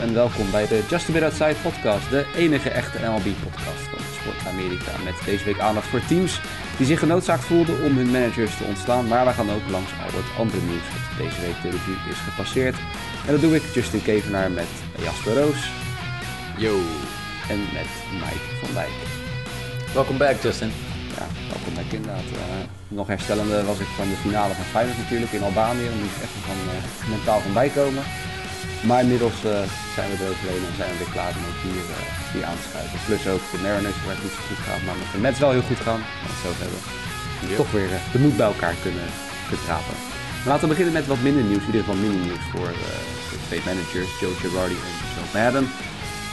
en welkom bij de Just a Bit Outside podcast, de enige echte MLB-podcast van Sport Amerika. Met deze week aandacht voor teams die zich genoodzaakt voelden om hun managers te ontslaan, maar wij gaan ook langs al het andere nieuws dat deze week de revue is gepasseerd. En dat doe ik Justin Kevenaar met Jasper Roos. Yo. En met Mike van Dijk. Welkom back, Justin. Ja, welkom back inderdaad. Uh, nog herstellende was ik van de finale van Feyenoord natuurlijk in Albanië. Daar moet ik echt van, uh, mentaal van bijkomen. Maar inmiddels uh, zijn we er overheen en zijn we weer klaar om ook hier, hier aan te schuiven. Plus ook de Mariners waar het niet zo goed gaat, maar met de Mets wel heel goed gaan. Dat zo hebben. Yep. Toch weer de moed bij elkaar kunnen, kunnen rapen. Maar laten we beginnen met wat minder nieuws. In ieder geval minder nieuws voor de twee managers, Joe Girardi en Joe Madden.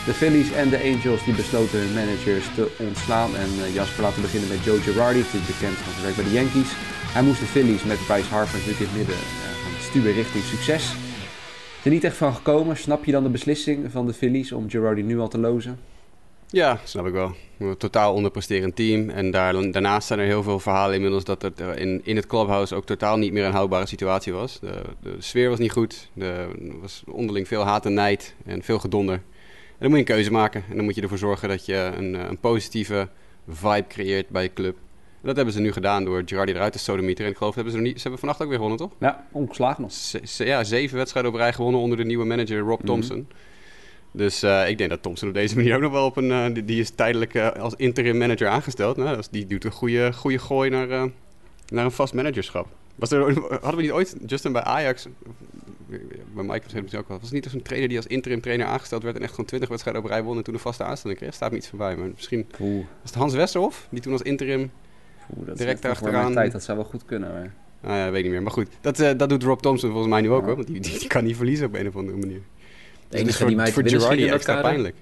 De Phillies en de Angels die besloten hun managers te ontslaan. En Jasper, laten we beginnen met Joe Girardi, natuurlijk bekend van zijn werk bij de Yankees. Hij moest de Phillies met Bryce Harper natuurlijk in het midden van het stuwen richting succes. Er niet echt van gekomen. Snap je dan de beslissing van de Phillies om Girardi nu al te lozen? Ja, snap ik wel. Een totaal onderpresterend team. En daar, daarnaast zijn er heel veel verhalen inmiddels dat het in, in het clubhouse ook totaal niet meer een houdbare situatie was. De, de sfeer was niet goed. Er was onderling veel haat en nijd en veel gedonder. En dan moet je een keuze maken. En dan moet je ervoor zorgen dat je een, een positieve vibe creëert bij je club. En dat hebben ze nu gedaan door Girardi eruit te sodemieteren. En ik geloof, hebben ze, niet, ze hebben vannacht ook weer gewonnen, toch? Ja, ongeslagen nog. Z ja, zeven wedstrijden op rij gewonnen onder de nieuwe manager Rob Thompson. Mm -hmm. Dus uh, ik denk dat Thompson op deze manier ook nog wel op een... Uh, die, die, is tijdelijk uh, als interim manager aangesteld. Nou, dus die doet een goede, goede gooi naar, naar een vast managerschap. Was er, hadden we niet ooit, Justin bij Ajax, bij Mike misschien ook wel, was het niet als een trainer die als interim trainer aangesteld werd en echt gewoon 20 wedstrijden op rij won en toen een vaste aanstelling kreeg? Staat me iets voorbij, maar misschien Oeh. was het Hans Westerhof die toen als interim Oeh, dat direct achteraan... tijd, dat zou wel goed kunnen. Maar... Ah, ja, weet ik niet meer. Maar goed, dat, uh, dat doet Rob Thompson volgens mij nu ook ja. hoor, want die, die, die, kan niet verliezen op een of andere manier. De enige voor, die mij voor Girardi extra pijnlijk.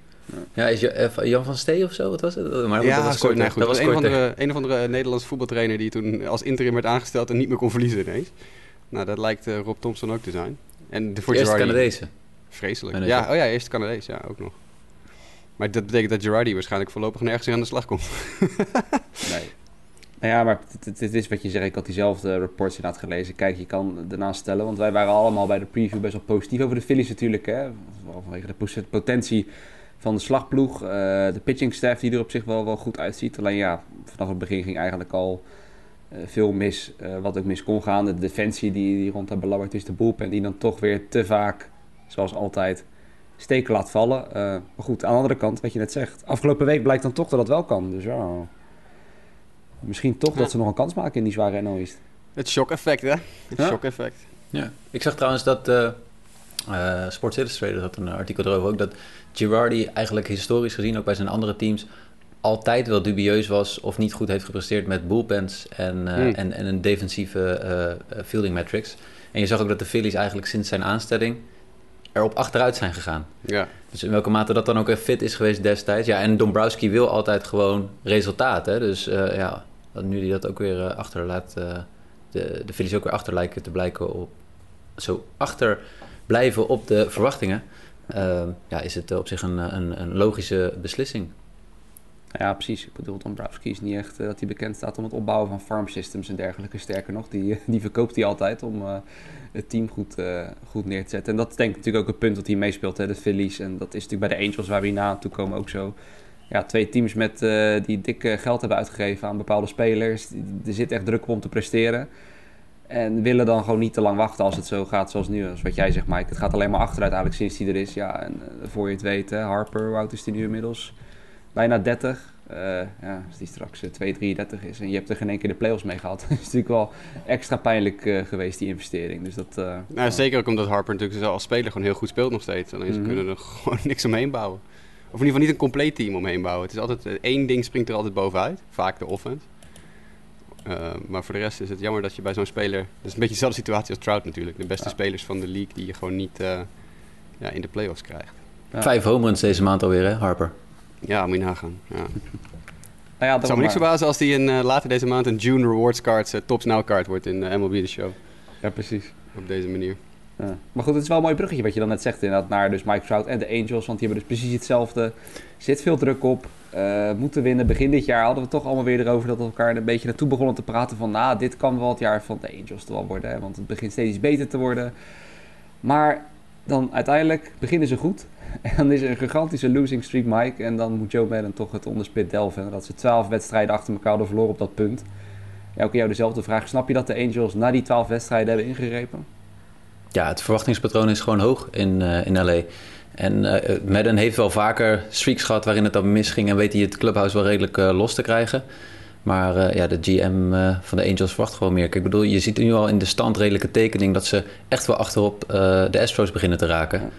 Ja, is Jan van Stee of zo? Wat was het? Maar ja, dat was kort. Nee, goed, dat was een, of andere, een of andere Nederlandse voetbaltrainer die toen als interim werd aangesteld en niet meer kon verliezen ineens. Nou, dat lijkt uh, Rob Thompson ook te zijn. En de, voor Eerste Girardi. Vreselijk. Ja, oh ja, eerste Canadees, ja, ook nog. Maar dat betekent dat Girardi waarschijnlijk voorlopig nergens aan de slag komt. nee. Nou ja, maar het, is wat je zegt. Ik had diezelfde reports inderdaad gelezen. Kijk, je kan ernaast stellen. Want wij waren allemaal bij de preview best wel positief over de Phillies natuurlijk. Hè? Vanwege de potentie van de slagploeg. Uh, de pitching staff die er op zich wel, wel goed uitziet. Alleen ja, vanaf het begin ging eigenlijk al uh, veel mis. Uh, wat ook mis kon gaan. De defensie die, die rond dat belabberd is. De bullpen die dan toch weer te vaak, zoals altijd, steken laat vallen. maar goed, aan de andere kant, wat je net zegt. Afgelopen week blijkt dan toch dat dat wel kan. Dus ja... Misschien toch ja. dat ze nog een kans maken in die zware NL East. Het shock-effect, hè? Het Ja. shock-effect. Ja. Ik zag trouwens dat uh, uh, Sports Illustrated had een artikel erover ook dat Girardi eigenlijk historisch gezien ook bij zijn andere teams altijd wel dubieus was of niet goed heeft gepresteerd met bullpens en, uh, Hmm. en, en een defensieve uh, fielding metrics. En je zag ook dat de Phillies eigenlijk sinds zijn aanstelling erop achteruit zijn gegaan. Ja. Dus in welke mate dat dan ook fit is geweest destijds. Ja, en Dombrowski wil altijd gewoon resultaat. Hè? Dus uh, ja, nu die dat ook weer uh, achterlaat, uh, de, de Phillies ook weer achter lijken te blijken op... Zo achter blijven op de verwachtingen. Ja, is het op zich een, een, een logische beslissing. Ja, precies. Ik bedoel, Dombrowski is niet echt uh, dat hij bekend staat om het opbouwen van farm systems en dergelijke. Sterker nog, die, die verkoopt hij altijd om uh, het team goed, uh, goed neer te zetten. En dat is denk ik natuurlijk ook een punt dat hij meespeelt, hè, de Phillies. En dat is natuurlijk bij de Angels, waar we hierna naartoe komen, ook zo. Ja, twee teams met, die dik geld hebben uitgegeven aan bepaalde spelers. Er zit echt druk op om te presteren. En willen dan gewoon niet te lang wachten als het zo gaat zoals nu. Als wat jij zegt, Mike. Het gaat alleen maar achteruit eigenlijk sinds hij er is. Ja, en voor je het weet, Harper, oud is hij nu inmiddels? Bijna 30. Uh, ja, als die straks uh, 2,33 is en je hebt er geen één keer de play-offs mee gehad, is natuurlijk wel extra pijnlijk uh, geweest, die investering. Dus dat, nou, ja. Zeker ook omdat Harper natuurlijk als speler gewoon heel goed speelt nog steeds. Alleen ze mm -hmm. kunnen er gewoon niks omheen bouwen. Of in ieder geval niet een compleet team omheen bouwen. Het is altijd, eh, één ding springt er altijd bovenuit, vaak de offense. Uh, maar voor de rest is het jammer dat je bij zo'n speler... Het is een beetje dezelfde situatie als Trout natuurlijk. De beste ja. spelers van de league die je gewoon niet ja, in de play-offs krijgt. Ja. Vijf home runs deze maand alweer, hè, Harper? Ja, moet je nagaan. Ja. Nou ja, het zou me niks verbazen als hij in, uh, later deze maand een June Rewards Cards uh, Tops Now card wordt in uh, MLB The Show. Ja, precies. Op deze manier. Ja. Maar goed, het is wel een mooi bruggetje wat je dan net zegt inderdaad naar dus Mike Trout en de Angels. Want die hebben dus precies hetzelfde. Er zit veel druk op. Uh, moeten winnen. Begin dit jaar hadden we toch allemaal weer erover dat we elkaar een beetje naartoe begonnen te praten van... Nou, dit kan wel het jaar van de Angels toch wel worden. Hè? Want het begint steeds beter te worden. Maar dan uiteindelijk beginnen ze goed. En dan is er een gigantische losing streak, Mike. En dan moet Joe Madden toch het onderspit delven. En dat ze twaalf wedstrijden achter elkaar hadden verloren op dat punt. Ja, ook jou dezelfde vraag. Snap je dat de Angels na die twaalf wedstrijden hebben ingegrepen? Ja, het verwachtingspatroon is gewoon hoog in, uh, in LA. En uh, Madden heeft wel vaker streaks gehad waarin het dan misging en weet hij het clubhouse wel redelijk uh, los te krijgen. Maar uh, ja, de GM van de Angels verwacht gewoon meer. Kijk, ik bedoel, je ziet nu al in de stand redelijke tekening dat ze echt wel achterop de Astros beginnen te raken. Ja.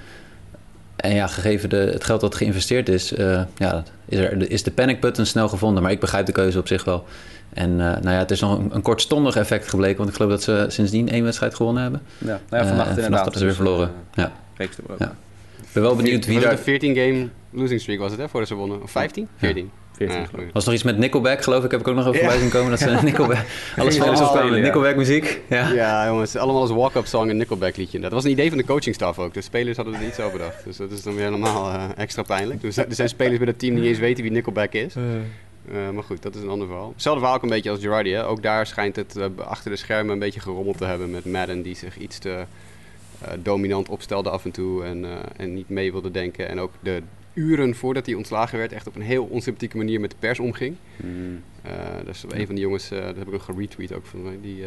En ja, gegeven de, het geld dat geïnvesteerd is, ja, is, er, is de panic button snel gevonden. Maar ik begrijp de keuze op zich wel. En nou ja, het is nog een, een, kortstondig effect gebleken. Want ik geloof dat ze sindsdien één wedstrijd gewonnen hebben. Ja, nou ja vannacht inderdaad. Vannacht hebben ze weer verloren. ja. ja. Ik ben wel benieuwd wie daar... De 14 game losing streak was het, hè, voordat ze wonnen? Of 15? 14? 14 ja, was nog iets met Nickelback, geloof ik, heb ik ook nog over voorbij zien komen. Dat ze Nickelback, alle spelers opkwamen met Nickelback muziek. Ja, ja jongens, allemaal als walk-up song en Nickelback liedje. Dat was een idee van de coachingstaf ook. De spelers hadden het niet zo bedacht. Dus dat is dan weer helemaal uh, extra pijnlijk. Dus er zijn spelers bij het team die niet eens weten wie Nickelback is. Uh, maar goed, dat is een ander verhaal. Hetzelfde verhaal ook een beetje als Girardi. Hè? Ook daar schijnt het uh, achter de schermen een beetje gerommeld te hebben met Madden die zich iets te uh, dominant opstelde af en toe en, uh, en niet mee wilde denken. En ook de uren voordat hij ontslagen werd, echt op een heel onsympathieke manier met de pers omging. Mm. Uh, dus een van die jongens, dat heb ik ook geretweet ook van mij, die,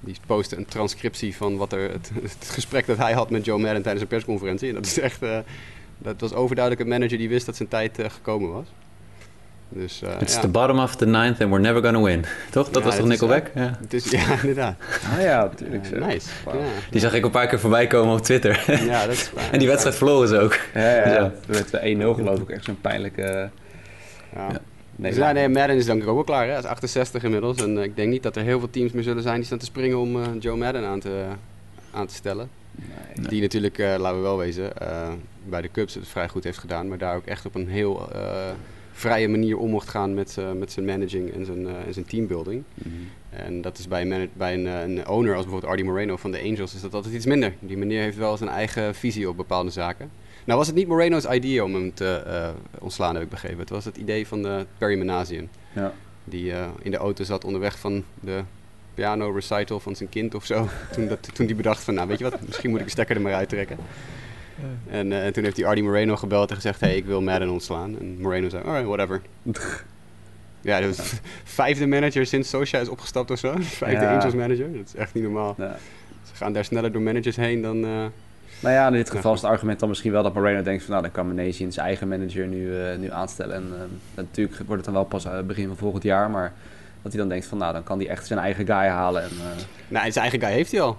die postte een transcriptie van wat er, het, het, gesprek dat hij had met Joe Madden tijdens een persconferentie. En dat is echt, dat was overduidelijk een manager die wist dat zijn tijd gekomen was. Dus, uh, It's ja. the bottom of the ninth and we're never gonna win. Toch? Dat ja, was toch Nickelback? Is, ja. Het is, ja, inderdaad. Ah ja, natuurlijk. Uh, nice. Wow. Die zag ik een paar keer voorbij komen op Twitter. Ja, dat is waar. en die wedstrijd verloren ze ook. Ja, ja. ja. Met 1-0 geloof ik. Echt zo'n pijnlijke... Ja. Nee, dus ja, nee, Madden is denk ik ook wel klaar. Hè? Hij is 68 inmiddels. En uh, ik denk niet dat er heel veel teams meer zullen zijn die staan te springen om uh, Joe Madden aan te, aan te stellen. Nee, die natuurlijk, uh, laten we wel wezen, bij de Cubs het vrij goed heeft gedaan. Maar daar ook echt op een heel vrije manier om mocht gaan met, uh, met zijn managing en zijn, uh, en zijn teambuilding. Mm -hmm. En dat is bij, een, bij een, een, owner als bijvoorbeeld Artie Moreno van de Angels is dat altijd iets minder. Die meneer heeft wel zijn eigen visie op bepaalde zaken. Nou was het niet Moreno's idee om hem te uh, ontslaan, heb ik begrepen. Het was het idee van de Perry Manasian. Ja. Die in de auto zat onderweg van de piano recital van zijn kind of zo. toen, dat, toen die bedacht van, nou weet je wat, misschien moet ik de stekker er maar uittrekken. En, uh, en, toen heeft hij Artie Moreno gebeld en gezegd: hey, ik wil Madden ontslaan. En Moreno zei: alright, whatever. ja, dat was vijfde manager sinds Socia is opgestapt of zo. Vijfde ja. Angels manager. Dat is echt niet normaal. Ja. Ze gaan daar sneller door managers heen dan. Uh, nou ja, in dit geval is het argument dan misschien wel dat Moreno denkt van nou dan kan Menezien zijn eigen manager nu, uh, nu aanstellen. En natuurlijk wordt het dan wel pas begin van volgend jaar, maar dat hij dan denkt van nou dan kan hij echt zijn eigen guy halen. En, nou, zijn eigen guy heeft hij al.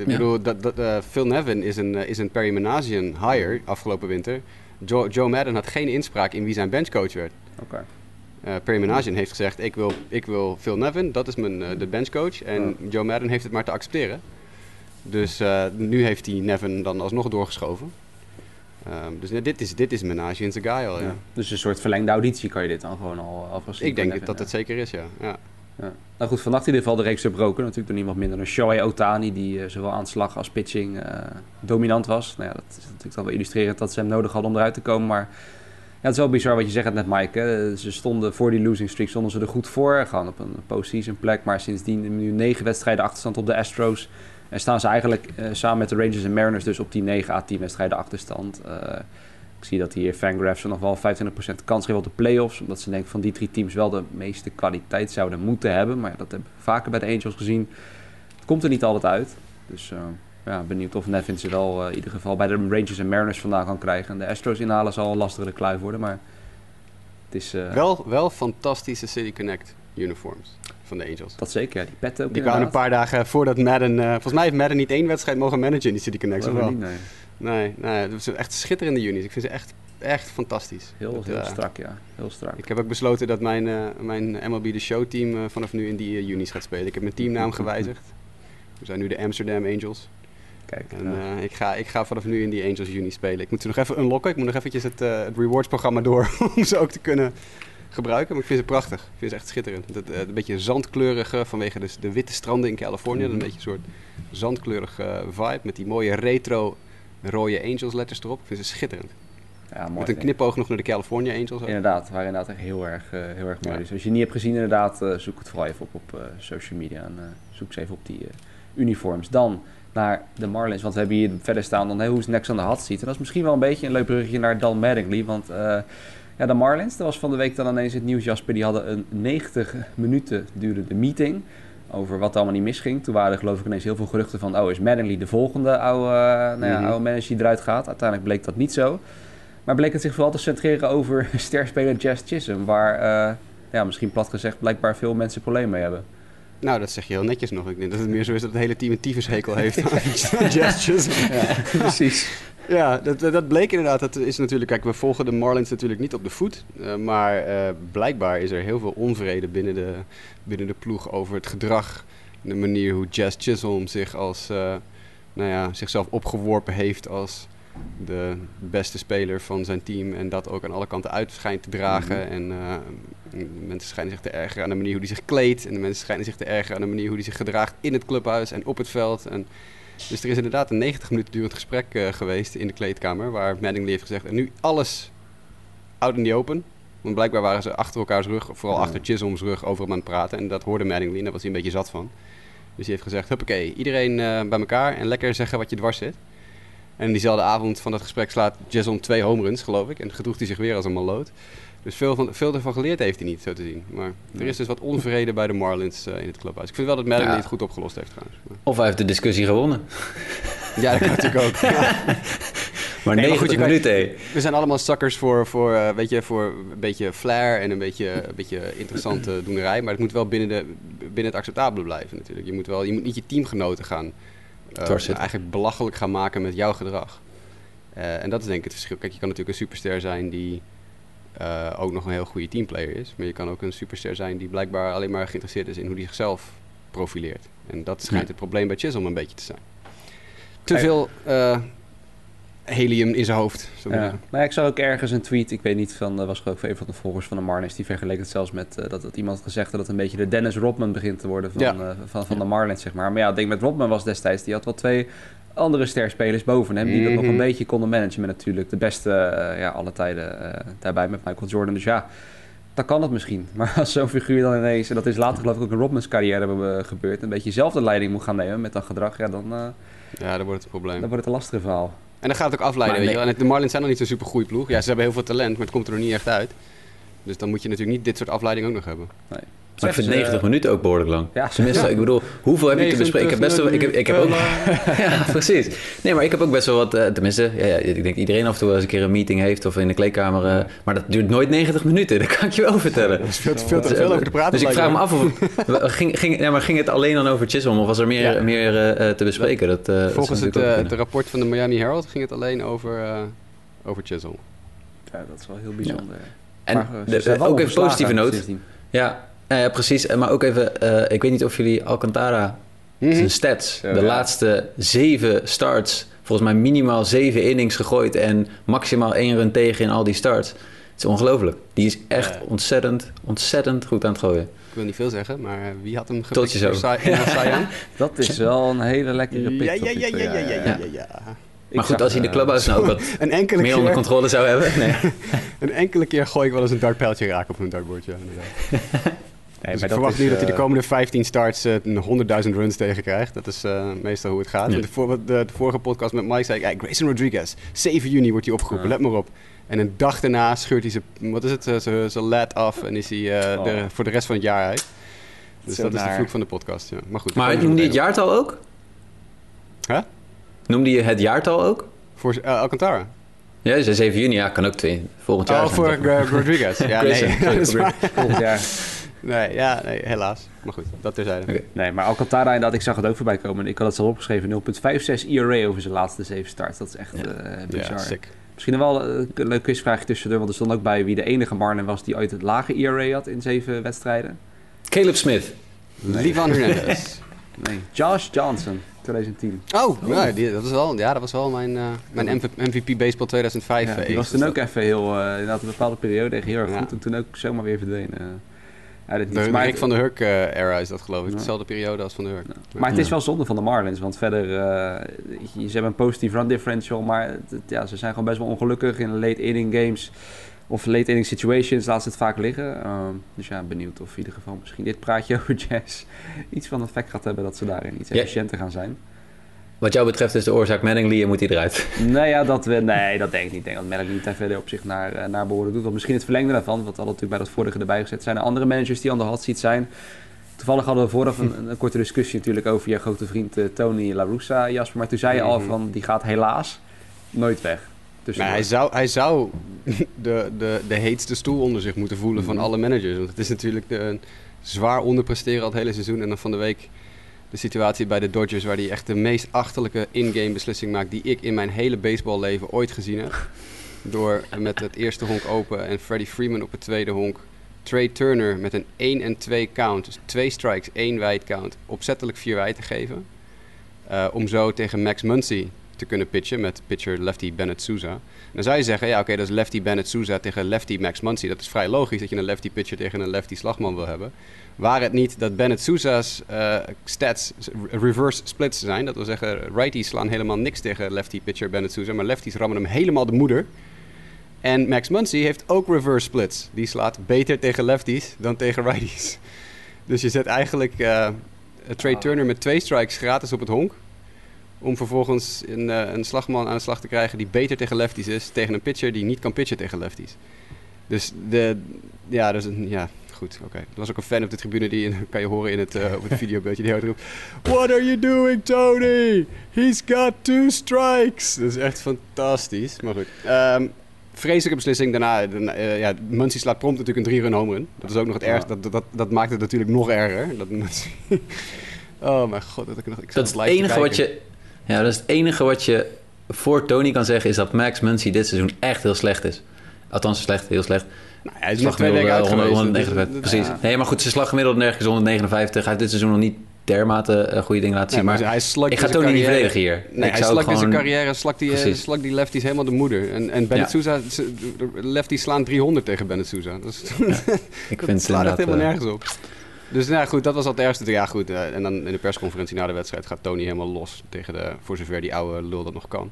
Ik bedoel, dat, dat, uh, Phil Nevin is een, uh, is een Perry Manasian hire afgelopen winter. Joe, Joe Madden had geen inspraak in wie zijn benchcoach werd. Okay. Uh, Perry Manasian heeft gezegd, ik wil, ik wil Phil Nevin, dat is mijn, de benchcoach. En. Joe Madden heeft het maar te accepteren. Dus nu heeft hij Nevin dan alsnog doorgeschoven. Um, dus nee, dit is, dit is Manasian's guy al, ja. ja. Dus een soort verlengde auditie kan je dit dan gewoon al alvast Ik denk dat het zeker is, ja. Ja. Nou goed, vannacht in ieder geval de reeks verbroken. Natuurlijk door niemand minder dan Shohei Otani, die uh, zowel aan slag als pitching uh, dominant was. Nou ja, dat is natuurlijk dan wel illustrerend dat ze hem nodig hadden om eruit te komen. Maar ja, het is wel bizar wat je zegt net, Mike. Hè. Ze stonden voor die losing streak stonden ze er goed voor. Gaan op een postseason plek. Maar sindsdien nu negen wedstrijden achterstand op de Astros. En staan ze eigenlijk uh, samen met de Rangers en Mariners dus op die 9 à 10 wedstrijden achterstand. Ik zie dat hier Fangraphs nog wel 25% kans geeft op de playoffs. Omdat ze denken van die drie teams wel de meeste kwaliteit zouden moeten hebben. Maar dat hebben we vaker bij de Angels gezien. Het komt er niet altijd uit. Dus uh, ja, benieuwd of Nevin ze wel uh, in ieder geval bij de Rangers en Mariners vandaan kan krijgen. En de Astros inhalen zal een lastigere kluif worden. Maar het is... Uh, wel, wel fantastische City Connect uniforms van de Angels. Dat zeker, ja. Die petten ook Die kwamen een paar dagen voordat Madden... volgens mij heeft Madden niet één wedstrijd mogen managen in die City Connect. Oh, wel? Niet, nee. Nee, nee, dat zijn echt schitterende unis. Ik vind ze echt, echt fantastisch. Heel, dat, heel uh, strak, ja. Heel strak. Ik heb ook besloten dat mijn, uh, mijn MLB The Show team uh, vanaf nu in die unis gaat spelen. Ik heb mijn teamnaam gewijzigd. We zijn nu de Amsterdam Angels. Kijk, en ja. ik, ga, ik ga vanaf nu in die Angels Uni spelen. Ik moet ze nog even unlocken. Ik moet nog eventjes het, het rewards programma door om ze ook te kunnen gebruiken. Maar ik vind ze prachtig. Ik vind ze echt schitterend. Dat, een beetje zandkleurige vanwege dus de witte stranden in Californië. Een beetje een soort zandkleurige vibe met die mooie retro rode Angels letters erop. Ik vind ze schitterend. Ja, mooi. Met een knipoog nog naar de California Angels. Ook. Inderdaad, waren inderdaad echt heel erg, uh, heel erg mooi. Ja. Dus als je het niet hebt gezien, inderdaad, uh, zoek het vooral even op op uh, social media. En zoek ze even op die uniforms. Dan naar de Marlins, want we hebben hier verder staan dan hey, hoe is next aan de hot seat. En dat is misschien wel een beetje een leuk bruggetje naar Dan Mattingly, want eh, ja, de Marlins, dat was van de week dan ineens het nieuws, Jasper, die hadden een 90 minuten durende meeting over wat allemaal niet misging. Toen waren er geloof ik ineens heel veel geruchten van, oh is Mattingly de volgende oude, uh, nou ja, Mhm. oude manager die eruit gaat. Uiteindelijk bleek dat niet zo. Maar bleek het zich vooral te centreren over sterspeler Jazz Chisholm, waar... eh, ja, misschien plat gezegd, blijkbaar veel mensen problemen mee hebben. Nou, dat zeg je heel netjes nog. Ik denk dat het meer zo is dat het hele team een tyfushekel heeft aan gestures. Ja, precies. Ja, dat, dat bleek inderdaad. Dat is natuurlijk, kijk, we volgen de Marlins natuurlijk niet op de voet. eh, maar eh, blijkbaar is er heel veel onvrede binnen de, binnen de ploeg over het gedrag. De manier hoe Jazz Chisholm zich als, eh, nou ja, zichzelf opgeworpen heeft als de beste speler van zijn team. En dat ook aan alle kanten uit schijnt te dragen. En eh, mensen schijnen zich te ergeren aan de manier hoe hij zich kleedt. En de mensen schijnen zich te ergeren aan de manier hoe hij zich gedraagt in het clubhuis en op het veld. En dus er is inderdaad een 90 minuten durend gesprek eh, geweest in de kleedkamer. Waar Mattingly heeft gezegd: en nu alles out in the open. Want blijkbaar waren ze achter elkaars rug, vooral Ja. achter Chisholm's rug, over hem aan het praten. En dat hoorde Mattingly en daar was hij een beetje zat van. Dus hij heeft gezegd: huppakee, iedereen eh, bij elkaar en lekker zeggen wat je dwars zit. En diezelfde avond van dat gesprek slaat Chisholm twee home runs, geloof ik. En gedroeg hij zich weer als een maloot. Dus veel, van, veel ervan geleerd heeft hij niet, zo te zien. Maar er is dus wat onvrede bij de Marlins eh, in het clubhuis. Ik vind wel dat Mattingly Ja. het goed opgelost heeft trouwens. Of hij heeft de discussie gewonnen. Ja, dat kan natuurlijk ook. Maar Nee, maar 90 goed, je kan- minuten. We zijn allemaal suckers voor, voor, eh, weet je, voor een beetje flair en een beetje, een beetje interessante doenerij. Maar het moet wel binnen, de, binnen het acceptabele blijven natuurlijk. Je moet, wel, je moet niet je teamgenoten gaan. Eigenlijk belachelijk gaan maken met jouw gedrag. Eh, en dat is denk ik het verschil. Kijk, je kan natuurlijk een superster zijn die eh, ook nog een heel goede teamplayer is. Maar je kan ook een superster zijn die blijkbaar alleen maar geïnteresseerd is in hoe hij zichzelf profileert. En dat schijnt Ja. het probleem bij Chisholm een beetje te zijn. Te veel eh, helium in zijn hoofd. Zo Ja. Nou ja, ik zag ook ergens een tweet, ik weet niet, van, dat was ik een van de volgers van de Marlins, die vergeleek het zelfs met eh, dat, dat iemand had gezegd dat het een beetje de Dennis Rodman begint te worden van, Ja. eh, van, van de Marlins, zeg maar. Maar ja, ik denk met Rodman was destijds, die had wel twee andere sterspelers boven hem, die dat nog een Mhm. beetje konden managen met natuurlijk de beste eh, ja, alle tijden eh, daarbij met Michael Jordan. Dus ja, dan kan het misschien. Maar als zo'n figuur dan ineens, en dat is later geloof ik ook in Rodmans carrière eh, gebeurd, een beetje zelf de leiding moet gaan nemen met dat gedrag, ja, dan, eh, Ja, dan wordt het een probleem. dan wordt het een lastige verhaal. En dan gaat het ook afleiden, Maar weet je wel. En de Marlins zijn nog niet zo'n super goede ploeg. Ja, ze hebben heel veel talent, maar het komt er nog niet echt uit. Dus dan moet je natuurlijk niet dit soort afleiding ook nog hebben. Maar ik vind Zeg, 90 eh, minuten ook behoorlijk lang. Ja, Tenminste, ik bedoel, hoeveel heb je te 90 bespreken? Ik heb, best wel, ik heb, ik heb ook... ja, precies. Nee, maar ik heb ook best wel wat... eh, tenminste, ja, ja, ik denk iedereen af en toe wel eens een keer een meeting heeft... of in de kleedkamer... eh, maar dat duurt nooit 90 minuten, dat kan ik je wel vertellen. is veel te, veel te veel over te praten. Dus ik vraag me af, of, ging, ging, ja, maar ging het alleen dan over Chisholm... of was er meer, Ja. meer eh, eh, te bespreken? Dat, eh, Volgens het, eh, het rapport van de Miami Herald ging het alleen over, eh over Chisholm. Ja, dat is wel heel bijzonder. En Maar, eh, de- ook even positieve noot. Ja, ja, precies. Maar ook even, eh, ik weet niet of jullie Alcantara, Mhm. zijn stats, de ja. laatste zeven starts, volgens mij minimaal zeven innings gegooid en maximaal één run tegen in al die starts. Het is ongelooflijk. Die is echt Ja. ontzettend, ontzettend goed aan het gooien. Ik wil niet veel zeggen, maar eh, wie had hem Tot je gepikt zo. Young? Dat is wel een hele lekkere pick. Ja, ja, ja, ja, ja, ja, ja, ja, ja. Ik maar goed, zag, als hij de eh, clubhuis nou ook wat Een enkele, meer onder keer, controle zou hebben. Nee. een enkele keer gooi ik wel eens een dartpijltje raken op een. Ja, inderdaad. Nee, dus maar ik verwacht is, niet dat hij de eh, komende 15 starts eh, een 100.000 runs tegen krijgt. Dat is eh, meestal hoe het gaat. Ja. De, voor, de, de vorige podcast met Mike zei ik, ja, Grayson Rodriguez, 7 juni wordt hij opgeroepen, Ja. let maar op. En een dag daarna scheurt hij zijn, wat is het, eh, zijn lat af en is hij eh, Oh. de- voor de rest van het jaar uit. Dus Zo dat is de vloek van de podcast, ja. Maar goed. Maar noemde je het jaartal ook? Huh? Noemde je het jaartal ook? Voor eh, Alcantara. Ja, zei 7 juni. Ja, kan ook twee, volgend jaar Oh, voor eh, Rodriguez. Ja, nee. Grayson, sorry, dat nee, ja, nee, helaas. Maar goed, dat terzijde. Oké. Nee, maar Alcantara inderdaad, ik zag het ook voorbij komen. Ik had het zelf opgeschreven, 0.56 ERA over zijn laatste zeven starts. Dat is echt Ja. eh Ja, bizar. sick. Misschien nog wel eh, een leuk quizvraagje tussendoor, want er stond ook bij wie de enige Marlin was die ooit het lage ERA had in zeven wedstrijden. Caleb Smith. Livan Hernandez. Nee, Josh Johnson, 2010. Oh, ja, die, dat, was wel, ja, dat was wel mijn, eh, mijn MV- MVP Baseball 2005. Ja, die was toen ook even heel, eh inderdaad een bepaalde periode echt heel erg Ja. goed. En toen ook zomaar weer verdwenen. Uit het De, niets. de Maar Rick van der Hurk eh, era is dat geloof ik. Ja. Dezelfde periode als van der Hurk. Maar het is Ja. wel zonde van de Marlins, want verder, eh, je- ze hebben een positief run differential, maar het- ja, ze zijn gewoon best wel ongelukkig in late inning games. of late inning situations laat ze het vaak liggen. Ehm, dus ja, benieuwd of in ieder geval misschien dit praatje over Jazz iets van effect gaat hebben dat ze daarin iets efficiënter gaan zijn. Wat jou betreft is de oorzaak Manningley en moet hij eruit. Nou ja, dat, we, nee, dat denk ik niet. Ik denk dat Melanie niet daar verder op zich naar, eh, naar behoren doet. Want misschien het verlengde daarvan, want we hadden natuurlijk bij dat vorige erbij gezet. Zijn er andere managers die aan de hot seat zijn? Toevallig hadden we vooraf een, een, korte discussie natuurlijk over je grote vriend eh, Tony La Russa, Jasper. Maar toen zei je al Mhm. van, die gaat helaas nooit weg. Dus Maar hij zou, hij zou de, de, de heetste stoel onder zich moeten voelen van Mhm. alle managers. Want het is natuurlijk de, een zwaar onderpresteren al het hele seizoen. En dan van de week de situatie bij de Dodgers... waar hij echt de meest achterlijke in-game beslissing maakt... die ik in mijn hele baseballleven ooit gezien heb. Door met het eerste honk open en Freddie Freeman op het tweede honk... Trey Turner met een 1 en 2 count, dus twee strikes, één wijd count... opzettelijk vier wijd te geven. Eh, om zo tegen Max Muncy te kunnen pitchen met pitcher lefty Bennett Souza. Dan zou je zeggen, ja oké, dat is lefty Bennett Souza tegen lefty Max Muncy. Dat is vrij logisch dat je een lefty pitcher tegen een lefty slagman wil hebben. Waar het niet dat Bennett Souza's eh, stats reverse splits zijn. Dat wil zeggen, righties slaan helemaal niks tegen lefty pitcher Bennett Souza. Maar lefties rammen hem helemaal de moeder. En Max Muncy heeft ook reverse splits. Die slaat beter tegen lefties dan tegen righties. Dus je zet eigenlijk eh, Trey Turner met twee strikes gratis op het honk. Om vervolgens een, eh, een slagman aan de slag te krijgen die beter tegen lefties is. Tegen een pitcher die niet kan pitchen tegen lefties. Dus de, ja, dus een, ja, goed, oké. Er was ook een fan op de tribune die, kan je horen in het, eh, op het videobeeldje, die houdt roept... What are you doing, Tony? He's got two strikes. Dat is echt fantastisch, maar goed. Ehm, vreselijke beslissing. Daarna, eh, ja, Muncy slaat prompt natuurlijk een drie-run home run. Dat is ook nog het ergste. Dat, dat, dat, maakt het natuurlijk nog erger. Dat Muncy... oh mijn god, dat ik nog... Ik Dat is het enige wat je. Ja, dat is het enige wat je voor Tony kan zeggen, is dat Max Muncy dit seizoen echt heel slecht is. Althans, slecht, heel slecht. Nou, hij is nog twee weken uit 100, geweest. 159, Dat- precies. ja. Nee, maar goed, zijn slaggemiddelde nergens 159. Hij heeft dit seizoen nog niet dermate eh, goede dingen laten Nee, zien. maar maar hij slakt ik ga Tony niet verdedigen hier. Nee, ik hij slakt in zijn gewoon- carrière, slakt die, eh, slakt die lefties helemaal de moeder. En, en Bennett Ja. Souza, lefties slaan 300 tegen Bennett Souza. Dat, is, Ik dat vind het slaat helemaal eh, nergens op. Dus nou goed, dat was al het ergste. Ja goed, eh, en dan in de persconferentie na de wedstrijd gaat Tony helemaal los. Tegen de, voor zover die oude lul dat nog kan.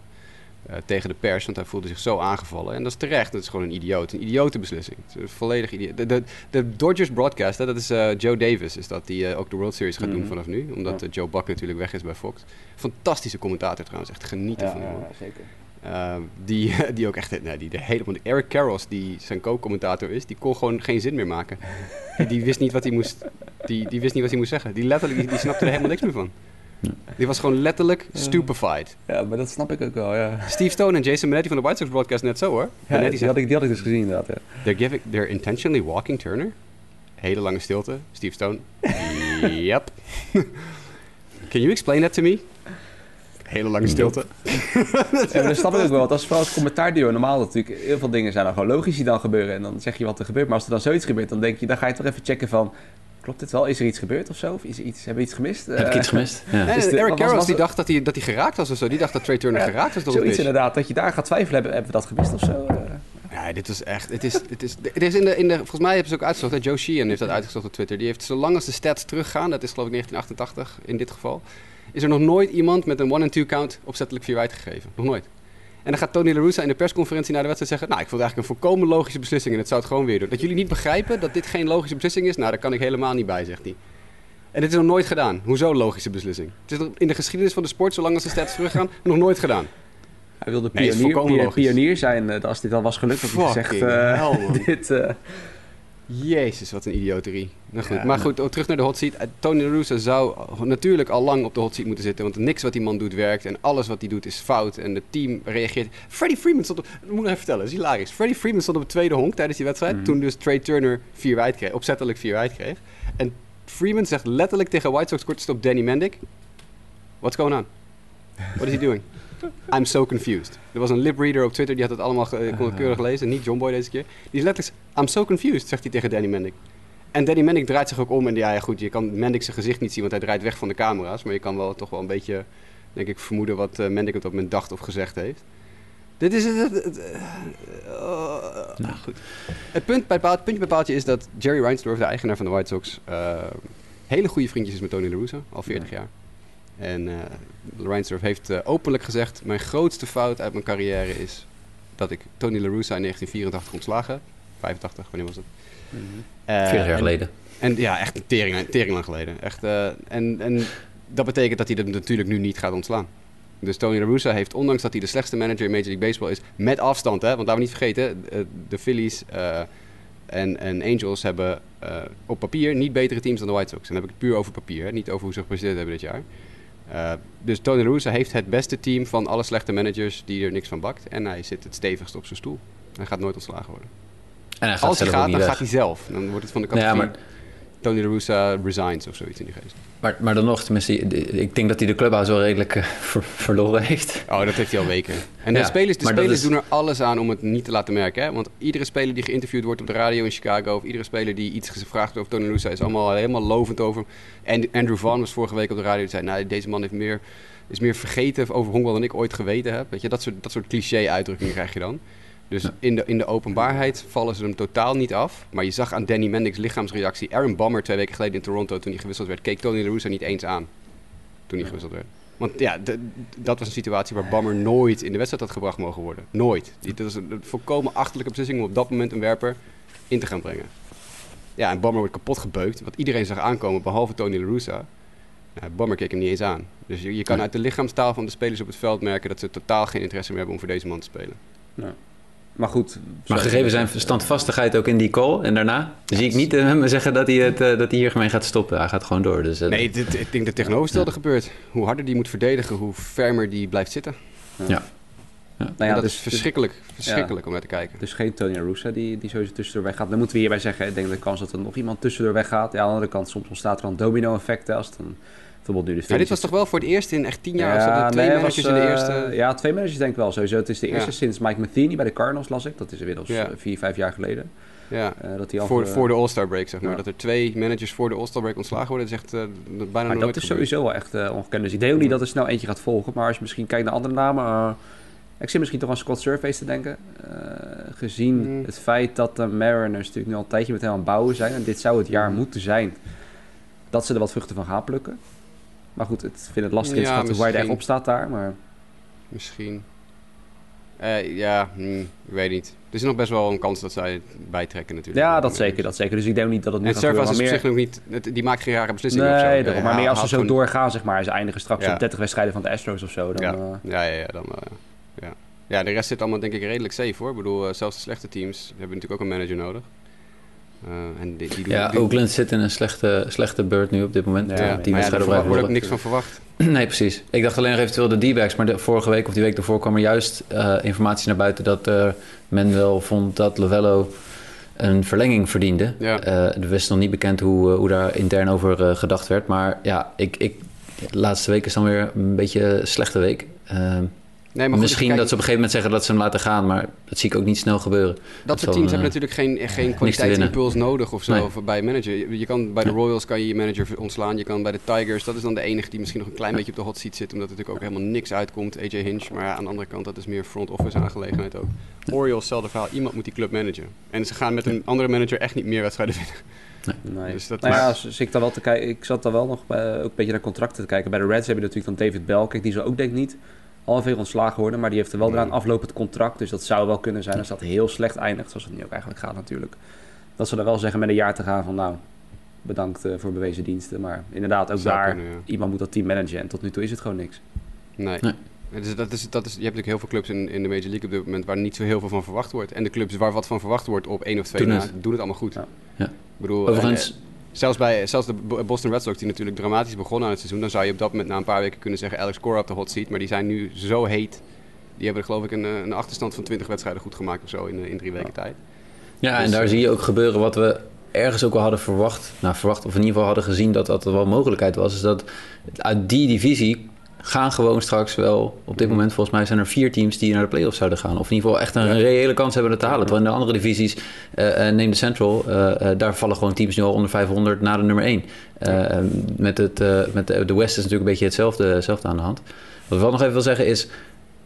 Eh, tegen de pers, want hij voelde zich zo aangevallen. En dat is terecht, dat is gewoon een idioot. Een idiote beslissing. Het is een volledig idioot. De, de, de Dodgers broadcast, hè, dat is eh, Joe Davis, is dat, die ook de World Series gaat doen Mhm. vanaf nu. Omdat Ja. Joe Buck natuurlijk weg is bij Fox. Fantastische commentator trouwens, echt genieten Ja, van hem. ja, zeker. Uh, die, die ook echt, nee, die de hele, want Eric Carros, die zijn co-commentator is, die kon gewoon geen zin meer maken. Die, die wist niet wat hij moest, die, die wist niet wat hij moest zeggen. Die letterlijk, die, die snapte er helemaal niks meer van. Die was gewoon letterlijk stupefied. Ja, maar dat snap ik ook wel, ja. Steve Stone en Jason Benetti van de White Sox broadcast net zo hoor. ja die, zegt, had ik, die had ik dus gezien inderdaad, ja. they're, giving, they're intentionally walking Turner. Hele lange stilte. Steve Stone. yep. Can you explain that to me? Hele lange stilte. Ja, maar dat snap ik ook wel. Want als vooral als commentaarduo normaal natuurlijk... Heel veel dingen zijn dan gewoon logisch die dan gebeuren. En dan zeg je wat er gebeurt. Maar als er dan zoiets gebeurt, dan denk je... Dan ga je toch even checken van... Klopt dit wel? Is er iets gebeurd of zo? Of is er iets, hebben we iets gemist? Heb ik Eh, iets gemist? Ja. Nee, de- Eric was- was die dacht dat hij, dat hij geraakt was of zo. Die dacht dat Trey Turner Ja, geraakt was door Zoiets inderdaad. Dat je daar gaat twijfelen. Hebben, hebben we dat gemist of zo? Eh, Ja, dit is echt. Het is, het is, het is in de, in de, volgens mij hebben ze ook uitgezocht. Hè? Joe Sheehan heeft dat uitgezocht op Twitter. Die heeft, zolang als de stats teruggaan, dat is geloof ik 1988 in dit geval, is er nog nooit iemand met een 1 2 count opzettelijk vier wijd gegeven. Nog nooit. En dan gaat Tony La Russa in de persconferentie na de wedstrijd zeggen: Nou, ik vond het eigenlijk een volkomen logische beslissing en het zou het gewoon weer doen. Dat jullie niet begrijpen dat dit geen logische beslissing is, nou, daar kan ik helemaal niet bij, zegt hij. En dit is nog nooit gedaan. Hoezo logische beslissing? Het is in de geschiedenis van de sport, zolang als de stats teruggaan, nog nooit gedaan. Hij wilde pionier, pionier zijn eh, als dit al was gelukt. Dat hij gezegd, Fucking eh, hell, dit, eh, Jezus, wat een idioterie. Nou goed, Ja, maar goed, terug naar de hot seat. Eh, Tony La Russa zou natuurlijk al lang op de hot seat moeten zitten. Want niks wat die man doet werkt. En alles wat hij doet is fout. En het team reageert. Freddie Freeman stond op... Dat moet ik even vertellen, dat is hilarisch. Freddie Freeman stond op het tweede honk tijdens die wedstrijd. Mhm. Toen dus Trey Turner vier wijd kreeg. Opzettelijk vier wijd kreeg. En Freeman zegt letterlijk tegen White Sox kortstop Danny Mendick. What's going on? What is he doing? I'm so confused. Er was een lip reader op Twitter, die had het allemaal kon het keurig lezen. Niet John Boy deze keer. Die is letterlijk, I'm so confused, zegt hij tegen Danny Mendick. En Danny Mendick draait zich ook om. En ja, ja goed, je kan Mendick zijn gezicht niet zien, want hij draait weg van de camera's. Maar je kan wel toch wel een beetje, denk ik, vermoeden wat eh Mendick op dat moment dacht of gezegd heeft. Dit is het. het- het- eh, nou goed. Het punt bij paal, puntje bij paaltje is dat Jerry Reinsdorf, de eigenaar van de White Sox, eh, hele goede vriendjes is met Tony La Russa, al 40 jaar. En eh Reinsdorf heeft eh, openlijk gezegd: Mijn grootste fout uit mijn carrière is dat ik Tony La Russa in 1984 ontslagen heb. 85, wanneer was het? Mhm. Eh, 40 jaar en- geleden. En ja, echt een tering, tering lang geleden. Echt, en, en dat betekent dat hij het natuurlijk nu niet gaat ontslaan. Dus Tony La Russa heeft, ondanks dat hij de slechtste manager in Major League Baseball is, met afstand, hè, want laten we niet vergeten, de Phillies en, en Angels hebben op papier niet betere teams dan de White Sox. En dan heb ik het puur over papier, hè, niet over hoe ze gepresteerd hebben dit jaar. Eh, dus Tony La Russa heeft het beste team van alle slechte managers die er niks van bakt. En hij zit het stevigst op zijn stoel. Hij gaat nooit ontslagen worden. En hij gaat Als hij gaat, dan weg. gaat hij zelf. Dan wordt het van de Ja, categorie maar- Tony La Russa resigns of zoiets in die geest. Maar, maar dan nog, tenminste, ik denk dat hij de clubhouse wel redelijk eh, ver- verloren heeft. Oh, dat heeft hij al weken. En de Ja, spelers, de spelers is- doen er alles aan om het niet te laten merken. Hè? Want iedere speler die geïnterviewd wordt op de radio in Chicago... of iedere speler die iets gevraagd wordt over Tony Russa... is allemaal helemaal lovend over. En Andrew Vaughn was vorige week op de radio... die zei, nou, deze man heeft meer, is meer vergeten over honkbal dan ik ooit geweten heb. Weet je, dat soort, dat soort cliché-uitdrukkingen krijg je dan. Dus Ja. in, de, in de openbaarheid vallen ze hem totaal niet af. Maar je zag aan Danny Mendick's lichaamsreactie... Aaron Bummer twee weken geleden in Toronto toen hij gewisseld werd... keek Tony La Russa niet eens aan toen hij gewisseld werd. Want ja, dat was een situatie waar Bammer nooit in de wedstrijd had gebracht mogen worden. Nooit. Dat was een volkomen achterlijke beslissing om op dat moment een werper in te gaan brengen. Ja, en Bammer wordt kapot gebeukt, wat iedereen zag aankomen, behalve Tony La Russa. Ja, Bammer keek hem niet eens aan. Dus je, je kan uit de lichaamstaal van de spelers op het veld merken dat ze totaal geen interesse meer hebben om voor deze man te spelen. Maar goed. Maar gegeven zijn standvastigheid ook in die call en daarna, zie ik niet eh, hem zeggen dat hij, het, eh, dat hij hier gemeen gaat stoppen. Hij gaat gewoon door. Dus, eh, Nee, dit, ik denk dat het tegenovergestelde gebeurt. Hoe harder die moet verdedigen, hoe fermer die blijft zitten. Ja. Nou en ja, dat dus, is verschrikkelijk, verschrikkelijk om naar te kijken. Dus geen Tony Russa die, die sowieso tussendoor weggaat. Dan moeten we hierbij zeggen, ik denk de kans dat er nog iemand tussendoor weggaat. Ja, aan de andere kant, soms ontstaat er een domino-effect. Als dan nu de Ja, dit was toch wel voor het eerst in echt tien jaar? Ja, dat twee nee, managers was, in de eh, eerste... Ja, twee managers denk ik wel sowieso. Het is de eerste Ja. sinds Mike Matheny bij de Cardinals, las ik. Dat is inmiddels Ja. eh, vier, vijf jaar geleden. Ja. eh, dat al Voor, voor de All-Star break, zeg maar. ja. Dat er twee managers voor de All-Star break ontslagen worden, dat is echt bijna Maar nooit dat is gebeurd. sowieso wel echt eh, ongekend. Dus ik denk ook niet dat er snel eentje gaat volgen. Maar als je misschien kijkt naar andere namen... ik zit misschien toch aan Scott Surface te denken. Gezien Mm. het feit dat de Mariners natuurlijk nu al een tijdje met hem aan het bouwen zijn. En dit zou het jaar Mm. moeten zijn dat ze er wat vruchten van gaan plukken. Maar goed, ik vind het lastig in te schatten hij er echt op staat daar. Maar Misschien. Eh, ja, hm, ik weet niet. Er is nog best wel een kans dat zij het bijtrekken natuurlijk. ja, dat zeker, dat zeker. Dus ik denk niet dat het nu En gaat gebeuren. Is Maar op meer... zich nog niet... het- Die maakt geen rare beslissingen Nee, of zo. maar meer als ze zo doorgaan, zeg maar. Ze eindigen straks Ja. op 30 wedstrijden van de Astros of zo. Dan, Ja. eh, Ja, ja, ja, dan wel, ja. ja. De rest zit allemaal denk ik redelijk safe hoor. Ik bedoel, eh, zelfs de slechte teams hebben natuurlijk ook een manager nodig. Eh, en die, die doen- ja, die- Oakland zit in een slechte, slechte beurt nu op dit moment. Ja, Ja, maar daar wordt ook niks van verwacht. Nee, precies. Ik dacht alleen nog eventueel de D-backs, maar de, vorige week of die week daarvoor kwam er juist eh, informatie naar buiten dat men wel vond dat Lovello een verlenging verdiende. Ja. Eh, er was nog niet bekend hoe, hoe daar intern over gedacht werd, maar ja, ik, ik, de laatste week is dan weer een beetje een slechte week. Eh, Nee, maar misschien dat ze op een gegeven moment zeggen dat ze hem laten gaan, maar dat zie ik ook niet snel gebeuren. Dat soort zal, teams eh, hebben natuurlijk geen, geen winnen. kwaliteitsimpuls nodig of zo Nee. of bij een manager. Je, je kan bij de. Royals kan je je manager ontslaan. Je kan bij de Tigers, dat is dan de enige die misschien nog een klein beetje op de hot seat zit. Omdat er natuurlijk ook helemaal niks uitkomt. AJ Hinch. Maar ja, aan de andere kant, dat is meer front office aangelegenheid ook. Orioles, hetzelfde verhaal. Iemand moet die club managen. En ze gaan met een andere manager echt niet meer wedstrijden winnen. Nee. Dus dat nou ja, dus ik, dan wel te kijken, ik zat dan wel nog bij, ook een beetje naar contracten te kijken. Bij de Reds heb je natuurlijk dan David Bell. Kijk, die zal ook denk ik niet half ontslagen worden. Maar die heeft er wel Nee. eraan aflopend contract. Dus dat zou wel kunnen zijn als dat heel slecht eindigt. Zoals het nu ook eigenlijk gaat natuurlijk. Dat ze dan wel zeggen met een jaar te gaan van nou, bedankt eh, voor bewezen diensten. Maar inderdaad, ook Zou daar, kunnen, ja. iemand moet dat team managen. En tot nu toe is het gewoon niks. Nee. Nee. Dus dat is, dat is, je hebt natuurlijk heel veel clubs in, in de Major League op dit moment waar niet zo heel veel van verwacht wordt. En de clubs waar wat van verwacht wordt op één of twee Doen na, het. doen het allemaal goed. Ja. Ja. Ik bedoel, Overigens, eh, zelfs, bij, zelfs de Bo- Boston Red Sox, die natuurlijk dramatisch begonnen aan het seizoen, dan zou je op dat moment na een paar weken kunnen zeggen Alex Cora op de hot seat. Maar die zijn nu zo heet. Die hebben geloof ik een, eh, een achterstand van 20 wedstrijden goed gemaakt of zo in, eh, in drie weken tijd. Ja, en Dus, daar eh, zie je ook gebeuren wat we ergens ook al hadden verwacht. Nou, verwacht of in ieder geval hadden gezien dat dat wel mogelijkheid was. Is dat uit die divisie gaan gewoon straks wel... Op dit moment volgens mij zijn er vier teams die naar de playoffs zouden gaan. Of in ieder geval echt een Ja. reële kans hebben het te halen. Terwijl in de andere divisies, eh, eh, neem de Central... eh, daar vallen gewoon teams nu al onder 500 na de nummer 1. Eh, met het, met de, de West is natuurlijk een beetje hetzelfde, hetzelfde aan de hand. Wat ik wel nog even wil zeggen is...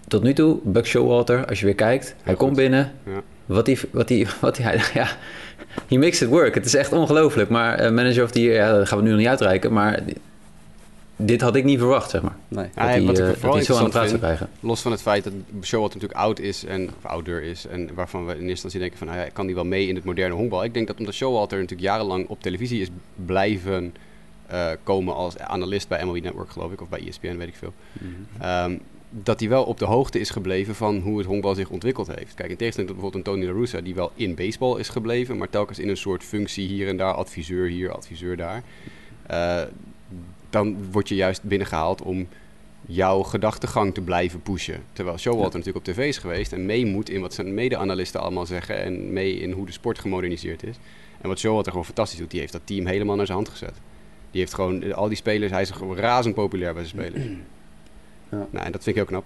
Tot nu toe, Buck Showalter, als je weer kijkt... hij goed. komt binnen, Ja. wat hij, wat hij, wat hij, ja, he makes it work. Het is echt ongelooflijk. Maar manager of the year, ja, dat gaan we nu nog niet uitreiken. Maar die- dit had ik niet verwacht, zeg maar. Nee. Dat hij, wat ik vooral hij zo aan de praat zou krijgen. Los van het feit dat Showalter natuurlijk oud is en of ouder is en waarvan we in eerste instantie denken van, nou ja, kan die wel mee in het moderne honkbal? Ik denk dat omdat Showalter natuurlijk jarenlang op televisie is blijven eh, komen als analist bij MLB Network, geloof ik, of bij ESPN, weet ik veel. Ehm, dat hij wel op de hoogte is gebleven van hoe het honkbal zich ontwikkeld heeft. Kijk, in tegenstelling tot bijvoorbeeld een Tony La Russa, die wel in baseball is gebleven, maar telkens in een soort functie hier en daar, adviseur hier, adviseur daar. Eh, dan word je juist binnengehaald om jouw gedachtegang te blijven pushen. Terwijl Showalter natuurlijk op tv is geweest en mee moet in wat zijn mede-analisten allemaal zeggen en mee in hoe de sport gemoderniseerd is. En wat Showalter gewoon fantastisch doet, die heeft dat team helemaal naar zijn hand gezet. Die heeft gewoon al die spelers, hij is gewoon razend populair bij zijn spelers. Ja. Nou, en dat vind ik heel knap.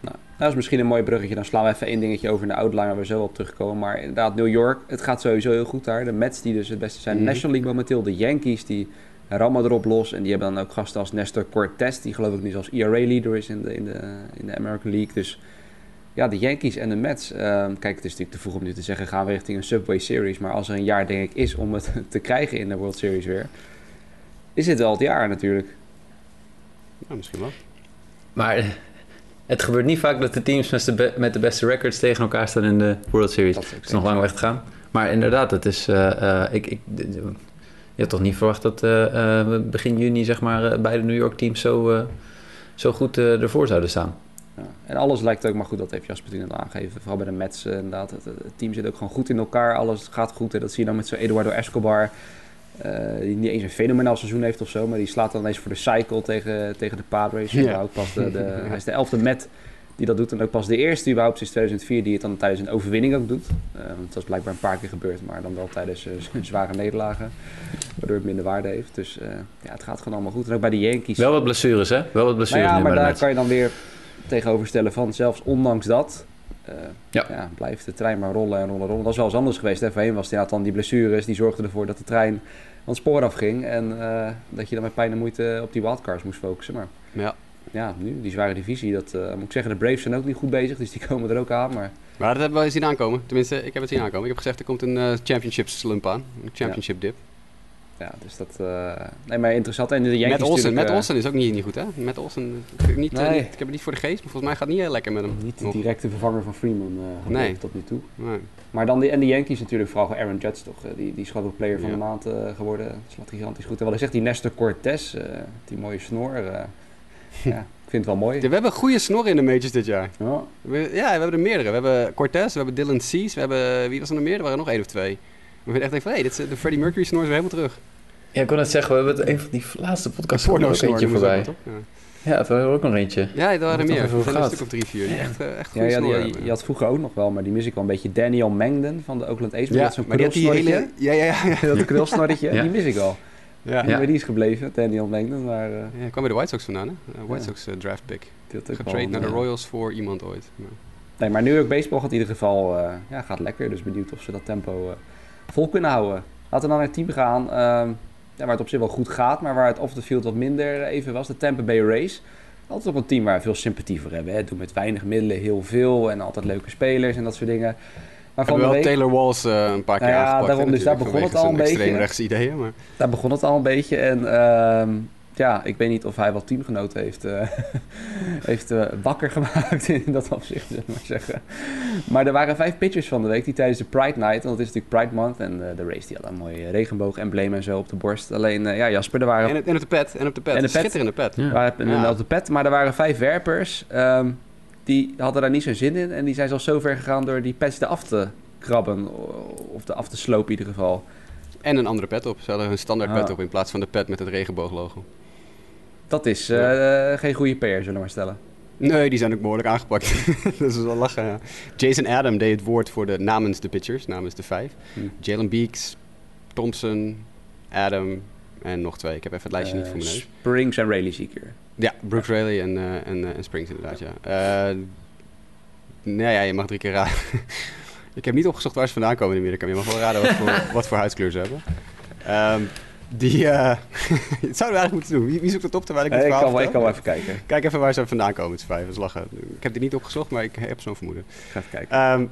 Nou, dat is misschien een mooi bruggetje. Dan slaan we even één dingetje over in de outline waar we zo op terugkomen. Maar inderdaad, New York, het gaat sowieso heel goed daar. De Mets die dus het beste zijn. Mhm. National League momenteel. De Yankees die rammen erop los. En die hebben dan ook gasten als Nestor Cortez. Die geloof ik nu zelfs ERA-leader is in de, in, de, in de American League. Dus ja, de Yankees en de Mets. ehm, kijk, het is natuurlijk te vroeg om nu te zeggen gaan we richting een Subway Series. Maar als er een jaar denk ik is om het te krijgen in de World Series weer. Is dit wel het jaar natuurlijk. Nou, misschien wel. Maar het gebeurt niet vaak dat de teams met de, be- met de beste records tegen elkaar staan in de World Series. Dat is ook Het is nog lang weg te gaan. Maar inderdaad, het is. eh, eh, ik, ik, had toch niet verwacht dat eh, eh, begin juni, zeg maar, eh, beide New York teams zo, eh, zo goed eh, ervoor zouden staan. Ja. En alles lijkt ook maar goed, dat heeft Jasper toen al aangegeven. Vooral bij de Mets inderdaad. Het, het team zit ook gewoon goed in elkaar. Alles gaat goed. En dat zie je dan met zo'n Eduardo Escobar. eh, die niet eens een fenomenaal seizoen heeft of zo. Maar die slaat dan ineens voor de cycle tegen, tegen de Padres. Ja. Pas de, de, hij is de elfde Met die dat doet. En ook pas de eerste überhaupt sinds 2004 die het dan tijdens een overwinning ook doet. Eh, want dat is blijkbaar een paar keer gebeurd. Maar dan wel tijdens eh, zware nederlagen. Waardoor het minder waarde heeft. Dus eh, ja, het gaat gewoon allemaal goed. En ook bij de Yankees. Wel wat blessures, hè? Wel wat blessures Nou ja, nu maar daar kan je dan weer tegenoverstellen van zelfs ondanks dat. eh, Ja. ja. blijft de trein maar rollen en rollen en rollen. Dat is wel eens anders geweest. Hè? Voorheen was het inderdaad dan die blessures. Die zorgden ervoor dat de trein van het spoor afging. En eh, dat je dan met pijn en moeite op die wildcards moest focussen. Maar Ja. Ja, nu, die zware divisie. Dat eh, moet ik zeggen, de Braves zijn ook niet goed bezig. Dus die komen er ook aan. Maar Maar dat hebben we zien aankomen. Tenminste, ik heb het zien aankomen. Ik heb gezegd, er komt een eh, championship slump aan. Een championship dip. ja, dus dat... eh, nee, maar interessant. En de Yankees Matt Olsen, eh, Olsen is ook niet, niet goed, hè? Matt Olsen, ik, heb niet, Nee. niet- ik heb het niet voor de geest, maar volgens mij gaat het niet heel lekker met hem. Niet de directe vervanger van Freeman Nee. tot nu toe. Nee. Maar dan die, en de Yankees natuurlijk, vooral Aaron Judge toch. Die, die is gewoon player van Ja. de maand eh, geworden. Dat slaat gigantisch goed. En wat ik zeg, die Nestor Cortez, die mooie snor. eh, ja, ik vind het wel mooi. Ja, we hebben goede snorren in de majors dit jaar. Ja. We, ja, we hebben er meerdere. We hebben Cortez, we hebben Dylan Cease, we hebben... Wie was er nog meer? Er waren nog één of twee. We vinden echt van, dit is, de Freddie Mercury snor is weer helemaal terug. Ja, ik kon net zeggen, we hebben het een van die laatste podcasts ook Porno-snor eentje voorbij. Ja. Ja, er ook nog eentje. Ja, er waren er meer. er voor zijn een stuk of drie, vier. Die echt, eh, echt Ja, goede ja, die- had vroeger ook nog wel, maar die mis ik wel een beetje. Daniel Mangden van de Oakland A's. Ja, Ja, maar die had die hele... Ja, ja, ja. ja. Dat krulsnorretje, Ja. die mis ik al. Ja. Ja. Maar die is gebleven, Daniel Mangden. Maar uh, Ja, hij kwam bij de White Sox vandaan, hè? Uh, White Ja. Sox eh, draft pick. die had ook wel Getrade een, naar de eh, Royals voor iemand ooit. Maar- Nee, maar New York Baseball gaat in ieder geval eh, ja, gaat lekker. Dus benieuwd of ze dat tempo eh, vol kunnen houden. Laten we dan naar het team gaan ehm, ja, waar het op zich wel goed gaat, maar waar het off the field wat minder even was. De Tampa Bay Rays. Altijd ook een team waar we veel sympathie voor hebben. Hè. Doen met weinig middelen heel veel en altijd leuke spelers en dat soort dingen. Maar van Hebben de wel week, Taylor Walls eh, een paar keer Nou ja, daarom, dus daar begon het al een beetje. extreemrechtse ideeën, maar... daar begon het al een beetje. En ehm, ja, ik weet niet of hij wat teamgenoten heeft, eh, heeft eh, wakker gemaakt in dat opzicht, zullen we maar zeggen. Maar er waren vijf pitchers van de week die tijdens de Pride Night, want het is natuurlijk Pride Month en de race die had een mooi regenboog-embleem en zo op de borst. Alleen, ja, Jasper, er waren En, en op de pet, en op de pet. En de pet. Schitterende pet. Ja. waren Ja. op de pet, maar er waren vijf werpers. ehm, die hadden daar niet zo'n zin in. En die zijn zelfs zo ver gegaan door die pets eraf te krabben. Of de af te slopen in ieder geval. En een andere pet op. Ze hadden hun standaard pet Ah. op in plaats van de pet met het regenbooglogo. Dat is eh, geen goede PR, zullen we maar stellen. Nee, die zijn ook behoorlijk aangepakt. dat is wel lachen, ja. Jason Adam deed het woord voor de, namens de pitchers, namens de vijf. Hm. Jalen Beeks, Thompson, Adam en nog twee. Ik heb even het lijstje niet voor mijn Eh, neus. Springs en Rayleigh Zieker. Ja, Brooks Raley en, eh, en, eh, en Springs inderdaad, ja. Eh nee, ja, je mag drie keer raden. ik heb niet opgezocht waar ze vandaan komen in Amerika. maar Je mag wel raden wat voor, wat voor huidskleur ze hebben. Ehm, die, het zouden we eigenlijk moeten doen. Wie, wie zoekt het op terwijl ik het Eh, ik, verhaal kan, ik kan wel even kijken. Kijk even waar ze vandaan komen, het is vijf. Dat is lachen. Ik heb dit niet opgezocht, maar ik heb zo'n vermoeden. Ik ga even kijken. Ehm,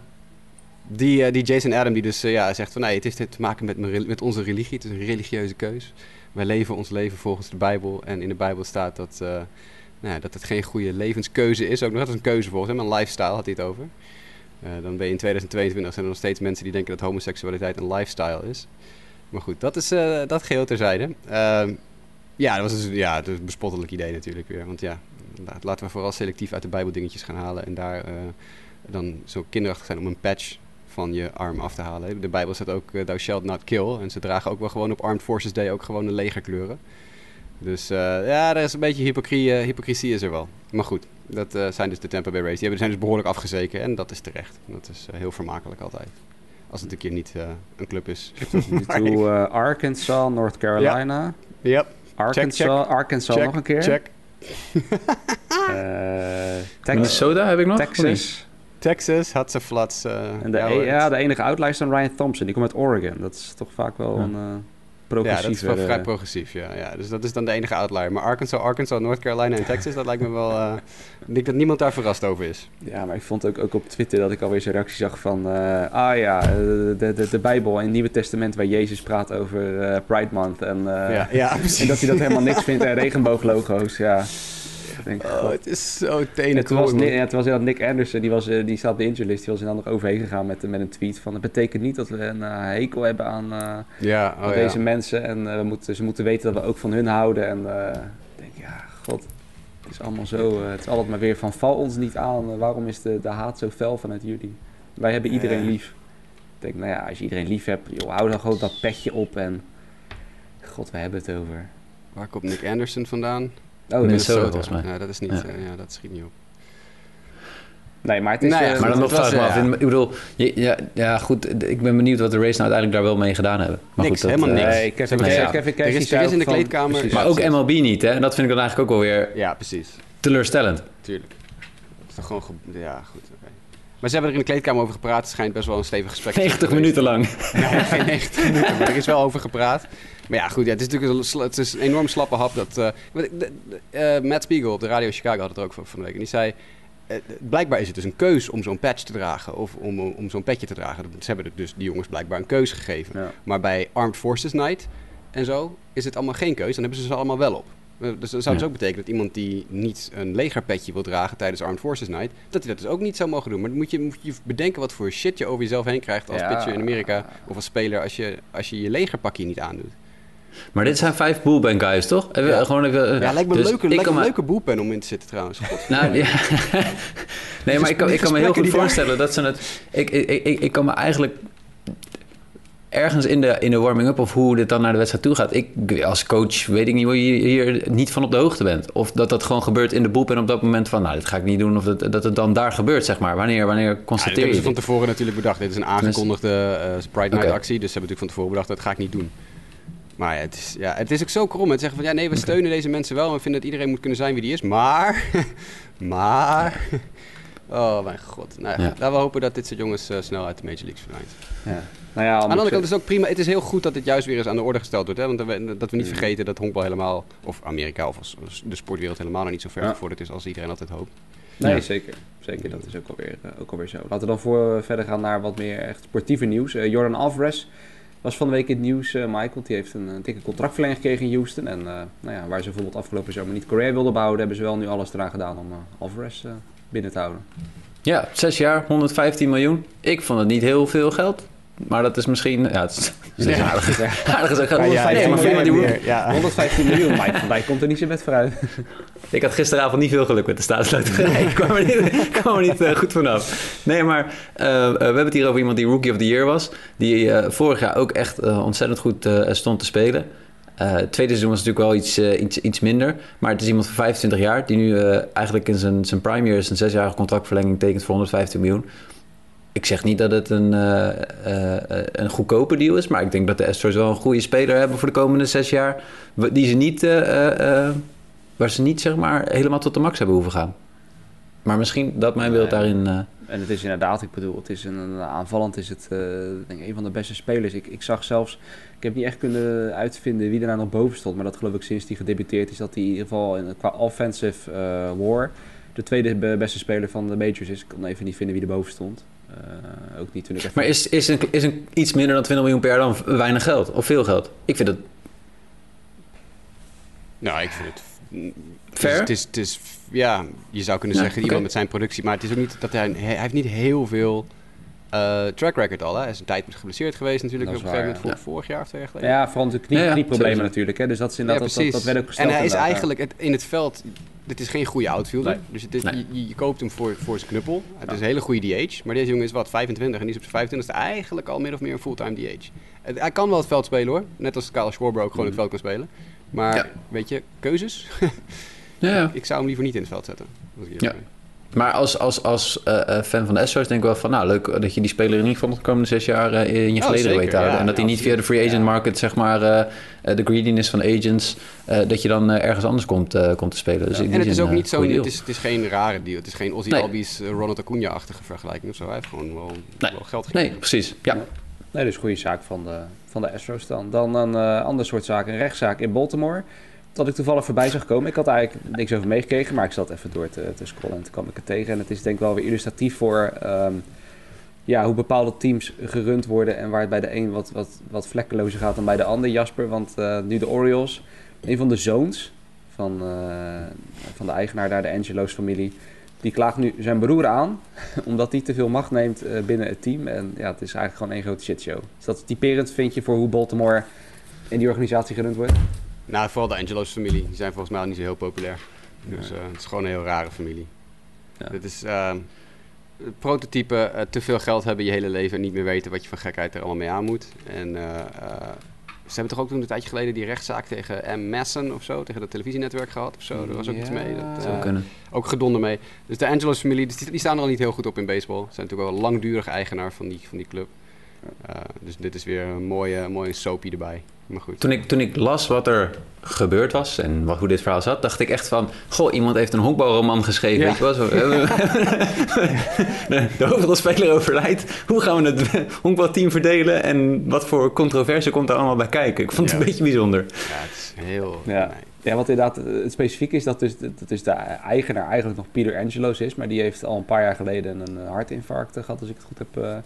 die, die Jason Adam die dus ja, zegt van nee, het heeft te maken met, mijn, met onze religie. Het is een religieuze keus. Wij leven ons leven volgens de Bijbel. En in de Bijbel staat dat, uh, nou dat het geen goede levenskeuze is. Ook nog dat is een keuze volgens hem, een lifestyle had hij het over. Uh, dan ben je in 2022 zijn er nog steeds mensen die denken dat homoseksualiteit een lifestyle is. Maar goed, dat is uh, dat geheel terzijde. Ehm, ja, dat was dus, ja, een bespottelijk idee natuurlijk weer. Want ja, laten we vooral selectief uit de Bijbel dingetjes gaan halen. En daar dan zo kinderachtig zijn om een patch van je arm af te halen. De Bijbel staat ook, uh, thou shalt not kill. En ze dragen ook wel gewoon op Armed Forces Day ook gewoon de legerkleuren. Dus uh, ja, er is een beetje hypocrisie, uh, hypocrisie is er wel. Maar goed, dat zijn dus de Tampa Bay Rays. Die hebben, zijn dus behoorlijk afgezeken en dat is terecht. Dat is heel vermakelijk altijd. Als het een keer niet een club is. Toe Arkansas, North Carolina. Ja. Yep. Arkansas, check, check. Arkansas check, nog een keer. Check. Texas, Minnesota heb ik nog? Texas. Texas had ze flats. Uh, en de, e ja, de enige outlier is dan Ryan Thompson. Die komt uit Oregon. Dat is toch vaak wel ja. een uh, progressief. Ja, dat is wel vrij progressief, ja, ja. Dus dat is dan de enige outlier. Maar Arkansas, Arkansas, North Carolina en Texas, dat lijkt me wel... Uh, ik denk dat niemand daar verrast over is. Ja, maar ik vond ook, ook op Twitter dat ik alweer zo'n reactie zag van... ah ja, de, de, de Bijbel en het Nieuwe Testament waar Jezus praat over Pride Month. En, ja, ja, en dat hij dat helemaal niks vindt en regenbooglogo's, ja. Denk, oh, het is zo tenen het was, Nick, ja, het was inderdaad Nick Anderson, die, was, die staat op de interlist, die was inderdaad nog overheen gegaan met, met een tweet van... Het betekent niet dat we een uh, hekel hebben aan, uh, ja, oh, aan deze mensen en uh, we moeten, ze moeten weten dat we ook van hun houden. En ik denk, ja, god, het is allemaal zo, het is altijd maar weer van val ons niet aan, waarom is de, de haat zo fel vanuit jullie? Wij hebben iedereen lief. Ik denk, nou ja, als je iedereen lief hebt, joh, hou dan gewoon dat petje op en... God, we hebben het over. Waar komt Nick Anderson vandaan? Oh, Minnesota, volgens mij. Ja, dat is niet, ja. Uh, ja, dat schiet niet op. Nee, maar het is... Nou ja, uh, maar dan nog vraag was, me af. Ik bedoel, ja, ja, goed, ik ben benieuwd wat de race nou uiteindelijk daar wel mee gedaan hebben. Maar niks, goed, dat, helemaal niks. Nee, Kevin, Nee, ja. Kevin Er is, er is in de kleedkamer... Maar ook MLB niet, hè? En dat vind ik dan eigenlijk ook wel weer Ja, precies. teleurstellend. Tuurlijk. Het is toch gewoon... ge- Ja, goed. oké. Maar ze hebben er in de kleedkamer over gepraat. Het schijnt best wel een stevig gesprek te zijn 90 geweest. minuten lang. Nee, geen 90 minuten, maar er is wel over gepraat. Maar ja, goed, ja, het is natuurlijk een, het is een enorm slappe hap. Dat, eh, eh, Matt Spiegel op de radio Chicago had het er ook van, van de week. En die zei, eh, blijkbaar is het dus een keus om zo'n patch te dragen. Of om, om zo'n petje te dragen. Ze hebben dus die jongens blijkbaar een keus gegeven. Ja. Maar bij Armed Forces Night en zo is het allemaal geen keus. Dan hebben ze ze allemaal wel op. Dus dat zou dus ook betekenen dat iemand die niet een legerpetje wil dragen tijdens Armed Forces Night, dat hij dat dus ook niet zou mogen doen. Maar dan moet je, moet je bedenken wat voor shit je over jezelf heen krijgt als Ja. pitcher in Amerika of als speler als je, als je je legerpakje niet aandoet. Maar dit zijn vijf bullpen guys, toch? Even, Ja. Gewoon even, eh, Ja, lijkt me een dus leuke, lijkt me een leuke boelpen om in te zitten trouwens. Nou, ja. nee, maar ik kan, ik kan me heel goed daar- voorstellen dat ze het... Ik, ik, ik, ik kan me eigenlijk ergens in de, in de warming-up of hoe dit dan naar de wedstrijd toe gaat. Ik, als coach weet ik niet hoe je hier niet van op de hoogte bent. Of dat dat gewoon gebeurt in de boep en op dat moment van... nou, dit ga ik niet doen. Of dat, dat het dan daar gebeurt, zeg maar. Wanneer, wanneer Ja, dit constateer hebben je ze van tevoren natuurlijk bedacht. Dit is een aangekondigde eh, Pride Night actie. Dus ze hebben natuurlijk van tevoren bedacht, dat ga ik niet doen. Maar ja, het is, ja, het is ook zo krom. Het zeggen van, ja nee, we steunen deze mensen wel. En we vinden dat iedereen moet kunnen zijn wie die is. Maar, maar... Oh mijn god. Nou, ja. Laten we hopen dat dit soort jongens eh, snel uit de Major Leagues verdwijnt. Ja. Nou ja, Aan de andere kant is het ook prima. Het is heel goed dat dit juist weer eens aan de orde gesteld wordt. Hè? Want we, dat we niet vergeten dat honkbal helemaal, of Amerika of als, als de sportwereld helemaal nog niet zo ver Ja. gevorderd is als iedereen altijd hoopt. Nee, Ja. zeker. Zeker, dat is ook alweer, eh, ook alweer zo. Laten we dan voor eh, verder gaan naar wat meer echt sportieve nieuws. Jordan Alvarez was van de week in het nieuws, eh, Michael. Die heeft een, dikke contractverlenging gekregen in Houston. En eh, nou ja, waar ze bijvoorbeeld afgelopen zomer niet Correa wilden behouden... hebben ze wel nu alles eraan gedaan om eh, Alvarez binnen te houden. Ja, zes jaar, 115 miljoen. Ik vond het niet heel veel geld. Maar dat is misschien... Ja, het is, het is aardig. aardig is ook ja, maar ja, voor die ja, rookie- ja. 115 miljoen, Mike van Dijk komt er niet zijn bed vooruit. Ik had gisteravond niet veel geluk met de staatsloterij. ik kwam er niet, kwam er niet eh, goed vanaf. Nee, maar eh, eh, we hebben het hier over iemand die Rookie of the Year was. Die eh, vorig jaar ook echt ontzettend goed eh, stond te spelen. Eh, het tweede seizoen was natuurlijk wel iets, iets, iets minder. Maar het is iemand van 25 jaar... die nu eh, eigenlijk in zijn, zijn prime years... een zesjarige contractverlenging tekent voor 115 miljoen. Ik zeg niet dat het een, eh, een goedkope deal is... maar ik denk dat de Astros wel een goede speler hebben... voor de komende zes jaar... die ze niet... waar ze niet zeg maar helemaal tot de max hebben hoeven gaan. Maar misschien dat mijn beeld daarin. En het is inderdaad, ik bedoel, het is een, aanvallend is het denk ik een van de beste spelers. Ik, ik zag zelfs, ik heb niet echt kunnen uitvinden wie er nou nog boven stond, maar dat geloof ik sinds hij gedebuteerd is dat hij in ieder geval in, qua offensive war de tweede be- beste speler van de majors is. Ik kon even niet vinden wie er boven stond. Eh, ook niet toen ik even... maar is, is, een, is een iets minder dan 20 miljoen per jaar dan weinig geld? Of veel geld? Ik vind het. Nou, ik vind het... Fair? Het is, het is, ja, je zou kunnen Ja, zeggen iemand met zijn productie, maar het is ook niet dat hij, hij heeft niet heel veel eh, track record al. Hè. Hij is een tijd geblesseerd geweest natuurlijk Dat op een gegeven moment, vor- vorig jaar of twee jaar geleden. Ja, vooral de knie, Ja, ja, knieproblemen natuurlijk. Hè? Dus dat is inderdaad, Ja, dat, dat, dat werd ook gesteld. En hij is inderdaad, ja. eigenlijk het, in het veld. Dit is geen goede outfielder. Nee. Dus het is, Nee. je, je koopt hem voor, voor zijn knuppel. Het Ja. is een hele goede DH. Maar deze jongen is wat 25 en die is op zijn 25ste eigenlijk al min of meer een fulltime DH. Het- hij kan wel het veld spelen hoor. Net als Kyle Schwarber ook gewoon het veld kan spelen. Maar Ja. weet je, keuzes? Ja, ja. ik zou hem liever niet in het veld zetten. Als ik eerlijk Ja. ben. Maar als, als, als eh, eh, fan van de Astros denk ik wel van... nou, leuk dat je die speler in ieder geval de komende zes jaar eh, in je Oh, weet te houden. ja, en dat hij ja, niet via de free agent Ja. market, zeg maar... de greediness van agents... eh, dat je dan ergens anders komt, eh, komt te spelen. Dus En het is ook niet zo, het is, het is geen rare deal. Het is geen Ozzy Nee. Albies, Ronald Acuna-achtige vergelijking of zo. Hij heeft gewoon wel, Nee. wel geld gekregen. Nee, precies. Ja. Nee, dus goede zaak van de, van de Astros dan. Dan een eh ander soort zaak, een rechtszaak in Baltimore. Dat ik toevallig voorbij zag komen. Ik had eigenlijk niks over meegekregen, maar ik zat even door te, te scrollen en toen kwam ik het tegen. En het is denk ik wel weer illustratief voor ehm, ja, hoe bepaalde teams gerund worden en waar het bij de een wat, wat, wat vlekkelozer gaat dan bij de ander, Jasper. Want eh, nu de Orioles, een van de zoons van, eh, van de eigenaar daar, de Angelo's familie, die klaagt nu zijn broer aan omdat hij te veel macht neemt eh, binnen het team. En ja, het is eigenlijk gewoon één grote shitshow. Is dat typerend, vind je, voor hoe Baltimore in die organisatie gerund wordt? Nou, vooral de Angelo's familie. Die zijn volgens mij niet zo heel populair. Dus eh, het is gewoon een heel rare familie. Ja. Het is eh, het prototype eh, te veel geld hebben je hele leven en niet meer weten wat je van gekheid er allemaal mee aan moet. En ze hebben toch ook toen een tijdje geleden die rechtszaak tegen M. Masson of zo, tegen dat televisienetwerk gehad of zo. Daar was ook iets mee. Dat, Zou kunnen. ook gedonder mee. Dus de Angelos familie, die, die staan er al niet heel goed op in baseball. Ze zijn natuurlijk wel langdurig eigenaar van die, van die club. Dus dit is weer een mooie, mooie soapie erbij. Maar goed. Toen ik, toen ik las wat er gebeurd was en wat, hoe dit verhaal zat, dacht ik echt van... Goh, iemand heeft een honkbalroman geschreven, Ja. weet je wel? Zo, de, de hoofdrolspeler overlijdt. Hoe gaan we het honkbalteam verdelen? En wat voor controverse komt er allemaal bij kijken? Ik vond het Ja. een beetje bijzonder. Ja, het is heel... Ja. nee. Ja, wat inderdaad het specifiek is, dat dus, dat dus de eigenaar eigenlijk nog Peter Angelos is. Maar die heeft al een paar jaar geleden een hartinfarct eh, gehad, als ik het goed heb, eh,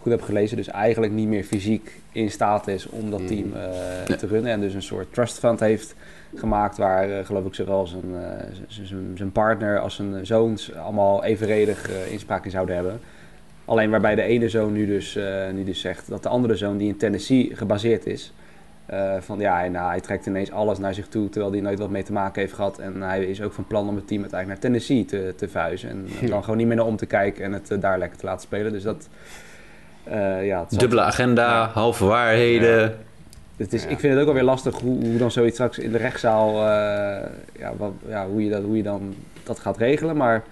goed heb gelezen. Dus eigenlijk niet meer fysiek in staat is om dat team eh, Ja. te runnen. En dus een soort trust fund heeft gemaakt waar, eh, geloof ik, zowel zijn, eh, zijn partner als zijn zoons allemaal evenredig eh, inspraak in zouden hebben. Alleen waarbij de ene zoon nu dus, eh, nu dus zegt dat de andere zoon, die in Tennessee gebaseerd is, eh, van ja, hij, nou, hij trekt ineens alles naar zich toe, terwijl hij nooit wat mee te maken heeft gehad. En hij is ook van plan om het team uiteindelijk naar Tennessee te, te vuizen. En Ja. dan gewoon niet meer naar om te kijken en het eh, daar lekker te laten spelen. Dus dat, eh, ja, het zal- Dubbele agenda, Ja. halve waarheden. het is, Ja. Ik vind het ook alweer lastig hoe, hoe dan zoiets straks in de rechtszaal, eh, ja, wat, ja, hoe, je dat, hoe je dan dat gaat regelen. Maar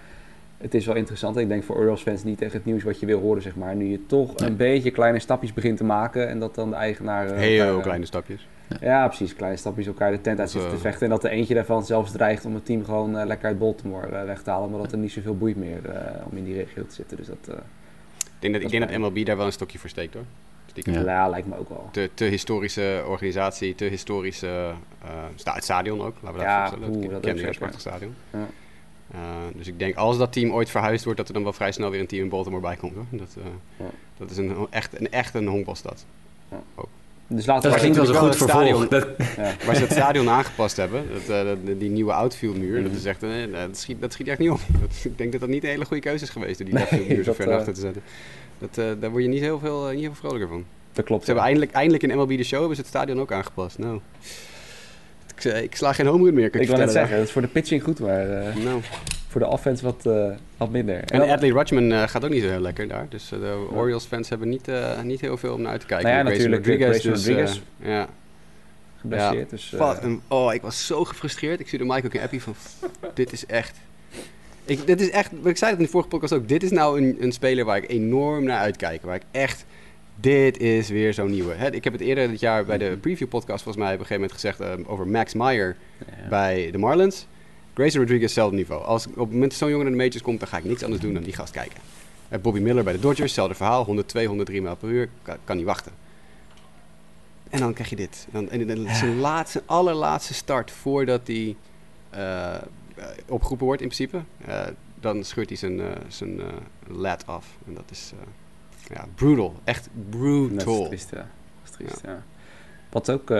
het is wel interessant. Ik denk voor Orioles fans niet echt het nieuws wat je wil horen, zeg maar. Nu je toch een beetje kleine stapjes begint te maken en dat dan de eigenaar... eh, Heel elkaar, eh, kleine stapjes. Ja, precies. Kleine stapjes elkaar de tent uit Dat, zitten te eh, vechten. En dat er eentje daarvan zelfs dreigt om het team gewoon eh, lekker uit Baltimore eh, weg te halen. Omdat er niet zoveel boeit meer eh, om in die regio te zitten. Dus dat eh, denk dat, ik denk dat MLB daar wel een stokje voor steekt hoor. Stiekem. Ja. ja, lijkt me ook wel. Te, te historische organisatie, te historische eh, sta- het stadion ook. Laten we Ja, dat voorstellen. dat prachtig stadion. Ja. Eh, dus ik denk als dat team ooit verhuisd wordt, dat er dan wel vrij snel weer een team in Baltimore bij komt hoor. Dat, eh, Ja. dat is een, echt, een, echt een honkbalstad. Dus laten Dat we klinkt als een goed vervolg. Dat, ja. Waar ze het stadion aangepast hebben, dat, eh, dat- die nieuwe outfieldmuur, dat, is echt, eh, dat, schiet, dat schiet echt niet op. Dat, ik denk dat dat niet een hele goede keuze is geweest, door die Nee, outfieldmuur zo dat, ver eh, naar achter te zetten. Dat, daar word je niet heel veel, niet heel veel vrolijker van. Dat klopt. Ze hebben eindelijk, eindelijk in MLB de Show hebben ze het stadion ook aangepast. Nou, ik, ik sla geen home run meer, kan Ik wil net zeggen, dat is voor de pitching goed, maar Nou. Voor de offense wat, eh, wat minder. En Adley Rutschman eh, gaat ook niet zo heel lekker daar. Dus eh, de Orioles fans hebben niet, niet heel veel om naar uit te kijken. Nou ja, natuurlijk, Rodriguez. Dus, Rodriguez. ja. geblesseerd. Dus, Wat een- oh, ik was zo gefrustreerd. Ik stuurde Mike ook een appie van, dit is echt... Ik, dit is echt, ik zei het in de vorige podcast ook, dit is nou een, een speler waar ik enorm naar uitkijk. Waar ik echt, dit is weer zo'n nieuwe. Hè, ik heb het eerder dit jaar bij de preview podcast volgens mij op een gegeven moment gezegd eh, over Max Meyer ja. bij de Marlins. Grayson Rodriguez, hetzelfde niveau. Als op het moment dat zo'n jongen naar de majors komt, dan ga ik niks anders doen dan die gast kijken. Eh, Bobby Miller bij de Dodgers, hetzelfde verhaal. 102, 103 mijl per uur, kan, kan niet wachten. En dan krijg je dit. Dan, en zijn laatste, allerlaatste start voordat hij eh, opgeroepen wordt in principe. dan scheurt hij zijn, eh, zijn lat af. En dat is ja, brutal. Echt Dat is brutal. triest, ja. Dat is triest, ja. Wat ook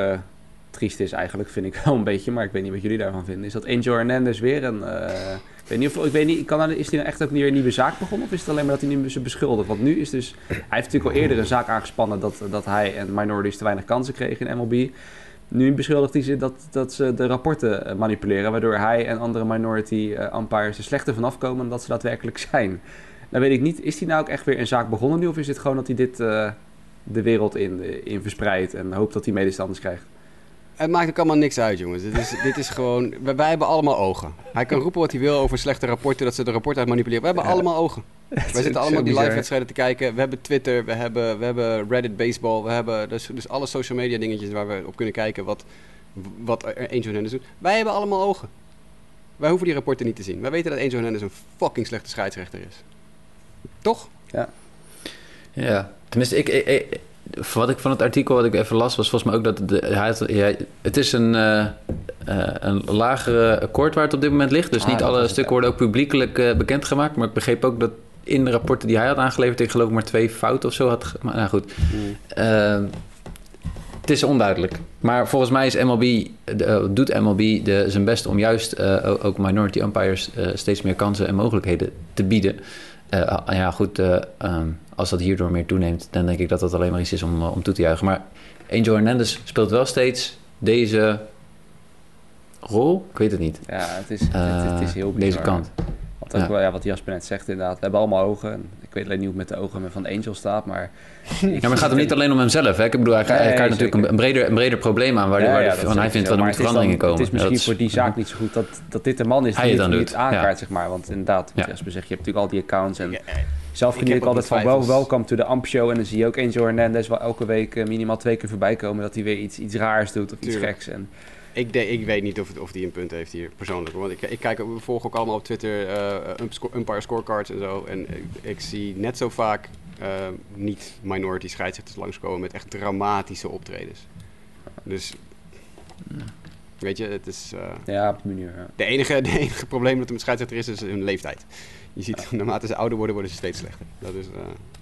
triest is eigenlijk, vind ik wel een beetje, maar ik weet niet wat jullie daarvan vinden, is dat Angel Hernandez weer een... eh, ik weet niet of ik weet niet, kan, is hij nou echt ook weer een nieuwe zaak begonnen of is het alleen maar dat hij nu ze beschuldigt? Want nu is dus, hij heeft natuurlijk al eerder een zaak aangespannen dat, dat hij en minorities te weinig kansen kregen in MLB. Nu beschuldigt hij ze dat, dat ze de rapporten eh, manipuleren, waardoor hij en andere minority eh, umpires er slechter vanaf komen dan dat ze daadwerkelijk zijn. Nou weet ik niet, is hij nou ook echt weer een zaak begonnen nu of is het gewoon dat hij dit de wereld in, in verspreidt en hoopt dat hij medestanders krijgt? Het maakt ook allemaal niks uit, jongens. Dit is, dit is gewoon... Wij, wij hebben allemaal ogen. Hij kan roepen wat hij wil over slechte rapporten, dat ze de rapporten uit manipuleren. We hebben Ja. allemaal ogen. Wij zitten allemaal die bizar. live-wedstrijden te kijken. We hebben Twitter, we hebben, we hebben Reddit Baseball, we hebben dus, dus alle social media dingetjes waar we op kunnen kijken wat, wat Angel Hernandez doet. Wij hebben allemaal ogen. Wij hoeven die rapporten niet te zien. Wij weten dat Angel Hernandez een fucking slechte scheidsrechter is. Toch? Ja, tenminste, ik, ik, ik- wat ik van het artikel wat ik even las, was volgens mij ook dat de, hij het is een, eh, een lagere akkoord waar het op dit moment ligt. Dus Ah, niet alle stukken worden ook publiekelijk eh, bekendgemaakt. Maar ik begreep ook dat in de rapporten die hij had aangeleverd, ik geloof ik maar twee fouten of zo had. Maar nou goed, Ehm, het is onduidelijk. Maar volgens mij is MLB, doet MLB de, zijn best om juist ook- minority umpires steeds meer kansen en mogelijkheden te bieden. Ah, ja, goed, eh, ehm, als dat hierdoor meer toeneemt, dan denk ik dat dat alleen maar iets is om, eh, om toe te juichen. Maar Angel Hernandez speelt wel steeds deze rol. Ik weet het niet. Ja, het is, het, het is heel Eh, bizar. deze kant. Want ook Ja. wel, ja, wat Jasper net zegt inderdaad. We hebben allemaal ogen. En Ik weet alleen niet hoe het met de ogen van Angel staat, maar... Ja, maar het gaat hem niet alleen om hemzelf. Hè? Ik bedoel, hij, hij Nee, kaart natuurlijk een, een breder, een breder probleem aan waar, Ja, waar ja, de- dat van hij vindt dat er moeten dan- veranderingen komen. Het is misschien Ja, dat voor die zaak niet zo goed dat, dat dit de man is die het het, dan die doet, het aankaart, ja. zeg maar. Want inderdaad, wat Ja. Jasper zegt, je hebt natuurlijk al die accounts. En Ja, zelf ik geniet ik ook altijd van wel, welcome to the Amp Show. En dan zie je ook Angel Hernandez wel elke week eh, minimaal twee keer voorbij komen dat hij weer iets, iets raars doet of iets geks. En, Ik, de- ik weet niet of, het- of die een punt heeft hier persoonlijk. Want ik, ik kijk, ook- we volgen ook allemaal op Twitter eh, sco- umpire scorecards en zo. En ik, ik zie net zo vaak eh, niet minority scheidsrechters langskomen met echt dramatische optredens. Dus, weet je, het is... ja, op die manier. Ja. de, enige, de enige probleem dat er met scheidsrechter is, is hun leeftijd. Je ziet, naarmate ze ouder worden, worden ze steeds slechter. Dat is eh,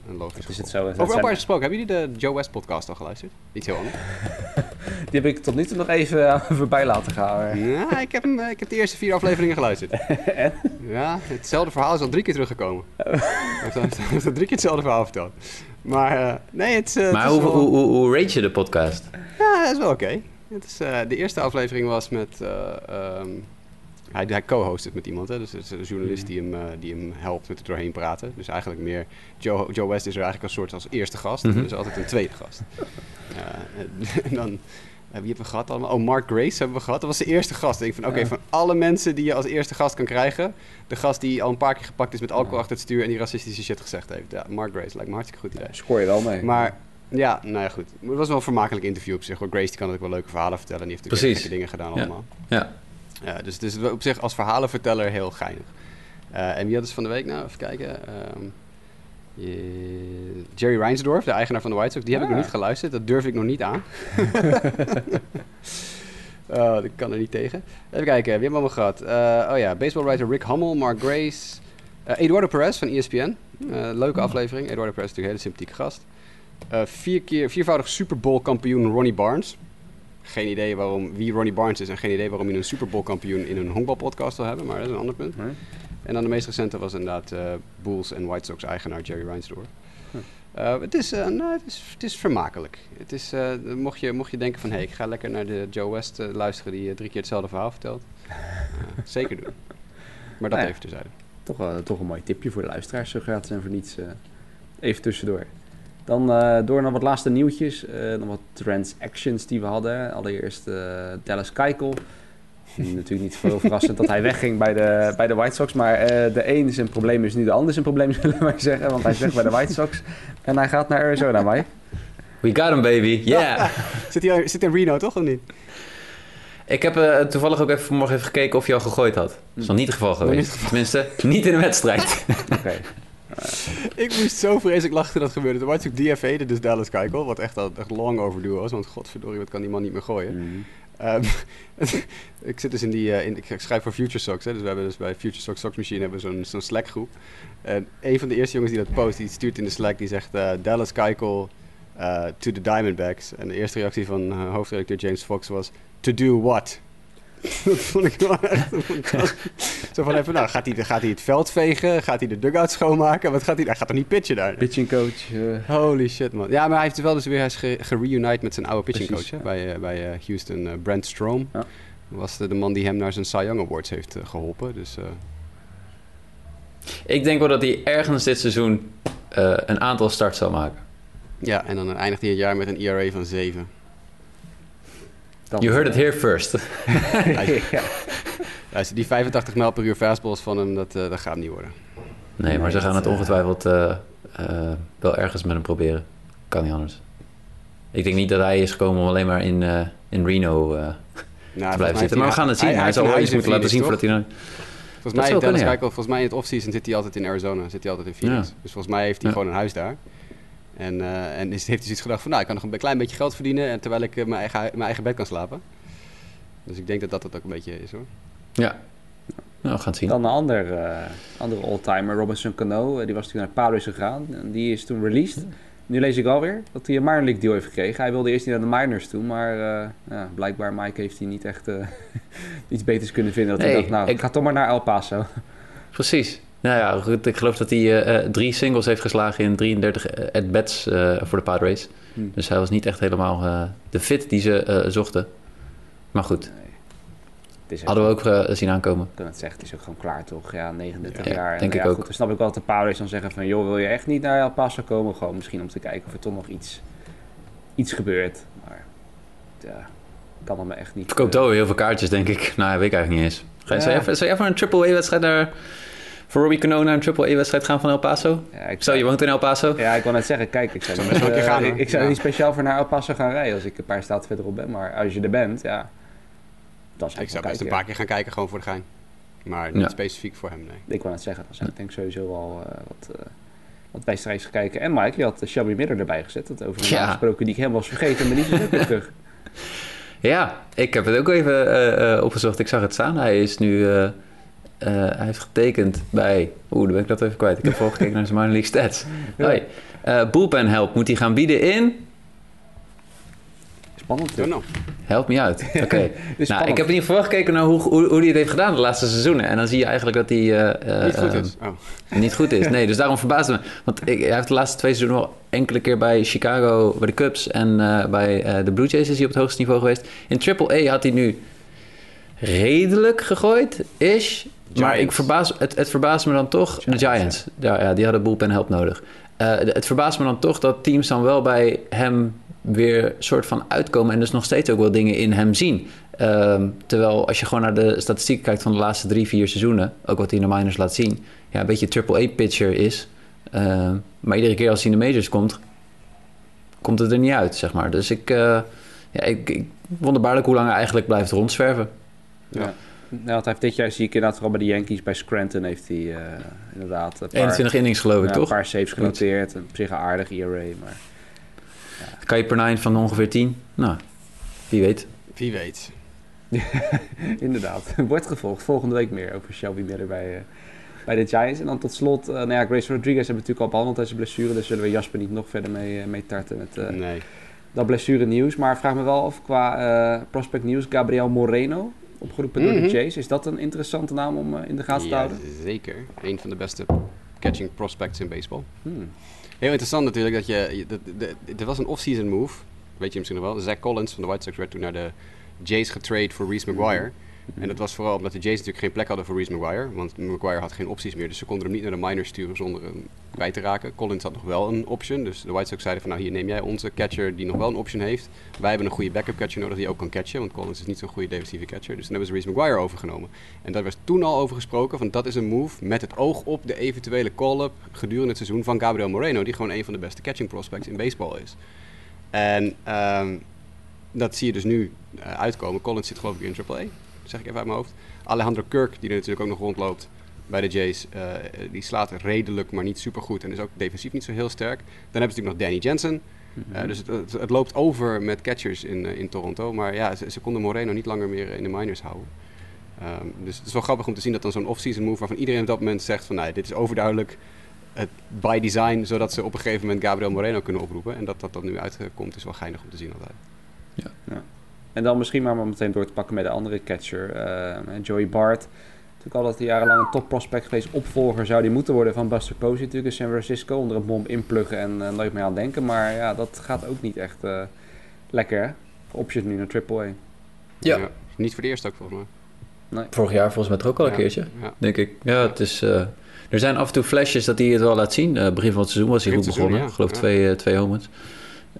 een logisch Het is het gevolg. zo. Over gesproken, hebben jullie de Joe West podcast al geluisterd? Iets heel anders. die heb ik tot nu toe nog even eh, voorbij laten gaan. Ja, ik heb, hem, ik heb de eerste vier afleveringen geluisterd. Ja, hetzelfde verhaal is al drie keer teruggekomen. Hij heeft al- hij heeft drie keer hetzelfde verhaal verteld. Maar eh, nee, het, is, het Maar hoe, wel- hoe, hoe, hoe rate je de podcast? Ja, dat is wel oké. Het is, eh, de eerste aflevering was met... eh, ehm, hij hij co-host het met iemand, hè? dus het is een journalist die hem, eh, die hem helpt met het doorheen praten. Dus eigenlijk meer... Joe, Joe West is er eigenlijk als soort als eerste gast. En er is altijd een tweede gast. Ja, en dan... eh, wie hebben we gehad allemaal? Oh, Mark Grace hebben we gehad. Dat was de eerste gast. Ik denk van, oké, Ja. van alle mensen die je als eerste gast kan krijgen... de gast die al een paar keer gepakt is met alcohol achter het stuur... en die racistische shit gezegd heeft. Ja, Mark Grace lijkt me hartstikke goed idee. Scoor je wel mee. Maar ja, nou ja, goed. Het was wel een vermakelijk interview op zich. hoor. Grace die kan ook wel leuke verhalen vertellen. En die heeft natuurlijk dingen gedaan allemaal. Ja. Ja, dus het is op zich als verhalenverteller heel geinig. Eh, en wie hadden ze van de week nou? Even kijken. Ehm, je- Jerry Reinsdorf, de eigenaar van de White Sox. Die heb ik Ah. nog niet geluisterd. Dat durf ik nog niet aan. Oh, dat kan er niet tegen. Even kijken, wie hebben we allemaal gehad? Eh, oh ja, baseballwriter Rick Hummel, Mark Grace, eh, Eduardo Perez van ESPN. Leuke aflevering. Eduardo Perez is natuurlijk een hele sympathieke gast. Vier keer, viervoudig Super Bowl kampioen Ronnie Barnes. Geen idee waarom, wie Ronnie Barnes is en geen idee waarom je een Super Bowl kampioen in een honkbalpodcast wil hebben, maar dat is een ander punt. Nee? En dan de meest recente was inderdaad eh, Bulls en White Sox eigenaar Jerry Reinsdorf. Hm. Eh, het, is, eh, nou, het, is, het is vermakelijk. Het is, mocht, je, mocht je denken van, hé, hey, ik ga lekker naar de Joe West luisteren die drie keer hetzelfde verhaal vertelt. Zeker doen. Maar dat Nou ja. even terzijde. Toch, wel, toch een mooi tipje voor de luisteraars, zo gratis en voor niets. even tussendoor. Dan eh, door naar wat laatste nieuwtjes. eh, nog wat transactions die we hadden. Allereerst eh, Dallas Keuchel. Natuurlijk niet veel verrassend dat hij wegging bij de, bij de White Sox. Maar eh, de een zijn probleem is nu de ander zijn probleem, zullen we maar zeggen. Want hij is weg bij de White Sox. En hij gaat naar Arizona, Mike. We got him, baby. Yeah. Zit hij zit in Reno, toch? Of niet? Ik heb eh, toevallig ook even vanmorgen even gekeken of je al gegooid had. Dat is nog niet het geval geweest. niet het Tenminste, niet in een wedstrijd. Oké. Ik moest zo vreselijk lachen toen dat gebeurde. De White Sox DFA'de dus Dallas Keuchel, wat echt, al- echt long overdue was. Want godverdorie, wat kan die man niet meer gooien. Mhm. Ehm, ik zit dus in die, eh, in, ik schrijf voor Future Socks, hè, dus we hebben dus bij Future Socks Socks Machine hebben we zo'n zo'n Slack groep. En een van de eerste jongens die dat post, die stuurt in de Slack, die zegt eh, Dallas Keuchel uh, to the Diamondbacks. En de eerste reactie van hoofdredacteur James Fox was: To do what? dat vond ik wel echt Zo van even, nou, gaat hij, gaat hij het veld vegen? Gaat hij de dugout schoonmaken? Wat gaat hij? Hij gaat toch niet pitchen daar? Pitching coach. Uh... Holy shit, man. Ja, maar hij heeft wel dus weer hij gereunite met zijn oude pitching coach hè, bij, uh, bij uh, Houston, Brent Strom. Ja. Was de, de, man die hem naar zijn Cy Young Awards heeft geholpen. Dus, Ik denk wel dat hij ergens dit seizoen een aantal starts zal maken. Ja, en dan eindigt hij het jaar met een ERA van 7. Dan you heard it here first. ja. die 85 mijl per uur fastballs van hem, dat, uh, dat gaat niet worden. Nee, maar ze gaan het ongetwijfeld uh, uh, wel ergens met hem proberen. Kan niet anders. Ik denk niet dat hij is gekomen om alleen maar in, in Reno nou, te blijven zitten. Maar we gaan het zien. Hij, hij, hij zal wel iets moeten laten zien voordat hij... Nou... Volgens mij, Dennis ja. volgens mij in het offseason zit hij altijd in Arizona. Zit hij altijd in Phoenix. Ja. Dus volgens mij heeft hij gewoon een huis daar. En, uh, en is, heeft hij zoiets gedacht van, nou, ik kan nog een klein beetje geld verdienen... En terwijl ik uh, mijn, eigen, mijn eigen bed kan slapen. Dus ik denk dat dat het ook een beetje is, hoor. Ja. Nou, we gaan het zien. Dan een ander, uh, andere oldtimer, Robinson Cano. die was natuurlijk naar Padres gegaan. En die is toen released. Nu lees ik alweer dat hij een minor league deal heeft gekregen. Hij wilde eerst niet naar de minors toe, maar ja, blijkbaar Mike heeft hij niet echt iets beters kunnen vinden. Dat nee, hij dacht, nou, ik ga toch maar naar El Paso. Precies. Nou ja, goed, ik geloof dat hij uh, drie singles heeft geslagen in 33 at-bats uh, voor de Padres. Hmm. Dus hij was niet echt helemaal uh, de fit die ze zochten. Maar goed, nee. hadden we ook zien aankomen. Ik kan het zeggen, het is ook gewoon klaar toch? Ja, 39 ja, jaar. Denk en, ik ja, ook. Goed, dan snap ik wel dat de Padres dan zeggen van... joh, wil je echt niet naar El Paso komen? Gewoon misschien om te kijken of er toch nog iets, iets gebeurt. Maar ja, kan dat me echt niet... Verkoopt wel heel veel kaartjes, denk ik. Nou, weet ik eigenlijk niet eens. Ga ja. zou, je even een triple-A-wedstrijd naar voor Robbie Cano naar een Triple-A-wedstrijd gaan van El Paso? Ja, ik Zo, je woont in El Paso? Ja, ik wil net zeggen, kijk, ik zou, niet, uh, gaan, ik, ik zou ja. niet speciaal voor naar El Paso gaan rijden als ik een paar staten verderop ben. Maar als je er bent, ja, dan zou ik, zou best een paar keer gaan kijken, gewoon voor de gein. Maar niet specifiek voor hem, nee. Ik wil net zeggen, dan zou ik denk sowieso wel uh, wat... Uh, wat wedstrijdjes gekeken. En Mike, je had Shelby Midder erbij gezet. Dat over een ja. gesproken die ik helemaal was vergeten, maar niet zo weer terug. Ja, ik heb het ook even uh, opgezocht. Ik zag het staan. Hij is nu uh, uh, hij heeft getekend bij... Oeh, dan ben ik dat even kwijt. Ik heb vooral gekeken naar zijn minor league stats. Ja. Hoi. Uh, bullpen help moet hij gaan bieden in... Spannend. Help me uit. Oké. Okay. nou, ik heb in ieder geval gekeken naar hoe, hoe, hoe hij het heeft gedaan de laatste seizoenen. En dan zie je eigenlijk dat hij... Uh, niet goed is. Oh. Niet goed is. Nee, dus daarom verbaasde me. Want ik, hij heeft de laatste twee seizoenen wel enkele keer bij Chicago, bij de Cubs en bij de Blue Jays is hij op het hoogste niveau geweest. In Triple A had hij nu redelijk gegooid, is. Maar ik verbaas, het, het verbaast me dan toch... Giants, de Giants, ja. ja, die hadden bullpen help nodig. Uh, het verbaast me dan toch dat teams dan wel bij hem weer soort van uitkomen... en dus nog steeds ook wel dingen in hem zien. Uh, terwijl als je gewoon naar de statistieken kijkt van de laatste drie, vier seizoenen... ook wat hij in de minors laat zien... ja, een beetje triple-A-pitcher is... Uh, maar iedere keer als hij in de majors komt... komt het er niet uit, zeg maar. Dus ik, uh, ja, ik, ik wonderbaarlijk hoe lang hij eigenlijk blijft rondzwerven. Ja. Nou, hij heeft dit jaar zie ik inderdaad vooral bij de Yankees, bij Scranton heeft hij uh, inderdaad... Een paar, 21 innings geloof ik, ja, toch? Een paar saves genoteerd, op zich een aardig ERA, maar... Ja. Kan je per nine van ongeveer 10? Nou, wie weet. Wie weet. inderdaad, wordt gevolgd. Volgende week meer over Shelby Miller bij, uh, bij de Giants. En dan tot slot, uh, nou ja, Grace Rodriguez hebben we natuurlijk al behandeld deze blessure, dus zullen we Jasper niet nog verder mee, mee tarten met... nee. Dat blessure nieuws, maar vraag me wel of qua prospect nieuws Gabriel Moreno opgeroepen door de mhm. Chase. Is dat een interessante naam om uh, in de gaten te houden? Zeker. Een van de beste catching prospects in baseball. Hmm. Heel interessant natuurlijk dat je... Er was een off-season move. Weet je misschien nog wel. Zach Collins van de White Sox werd toen naar de Jays getrade voor Reese McGuire. En dat was vooral omdat de Jays natuurlijk geen plek hadden voor Reese McGuire. Want McGuire had geen opties meer. Dus ze konden hem niet naar de minors sturen zonder hem kwijt te raken. Collins had nog wel een option. Dus de White Sox zeiden van nou hier neem jij onze catcher die nog wel een option heeft. Wij hebben een goede backup catcher nodig die ook kan catchen. Want Collins is niet zo'n goede defensieve catcher. Dus toen hebben ze Reese McGuire overgenomen. En daar was toen al over gesproken dat is een move met het oog op de eventuele call-up gedurende het seizoen van Gabriel Moreno. Die gewoon een van de beste catching prospects in baseball is. En um, dat zie je dus nu uh, uitkomen. Collins zit geloof ik in AAA, zeg ik even uit mijn hoofd. Alejandro Kirk, die er natuurlijk ook nog rondloopt bij de Jays, uh, die slaat redelijk, maar niet super goed en is ook defensief niet zo heel sterk. Dan hebben ze natuurlijk nog Danny Jensen. Uh, dus het, het, het, loopt over met catchers in, uh, in Toronto. Maar ja, ze, ze, konden Moreno niet langer meer in de minors houden. Um, dus het is wel grappig om te zien dat dan zo'n off-season move... waarvan iedereen op dat moment zegt van... Nou, dit is overduidelijk het by design, zodat ze op een gegeven moment Gabriel Moreno kunnen oproepen. En dat dat, dat nu uitkomt, is wel geinig om te zien altijd. En dan misschien maar, maar meteen door te pakken met de andere catcher. eh, Joey Bart. Natuurlijk altijd jarenlang een top prospect geweest. Opvolger zou die moeten worden van Buster Posey natuurlijk in San Francisco. Onder een bom inpluggen en eh, nooit meer aan denken. Maar ja, dat gaat ook niet echt eh, lekker hè. Options nu naar AAA. Ja. Niet voor de eerste ook volgens mij. Vorig jaar volgens mij toch ook al een Ja. keertje, Ja. denk ik. Ja, het is... eh, er zijn af en toe flashes dat hij het wel laat zien. Eh, begin van het seizoen was hij goed begonnen. ja. Ik geloof Ja. twee, twee homers.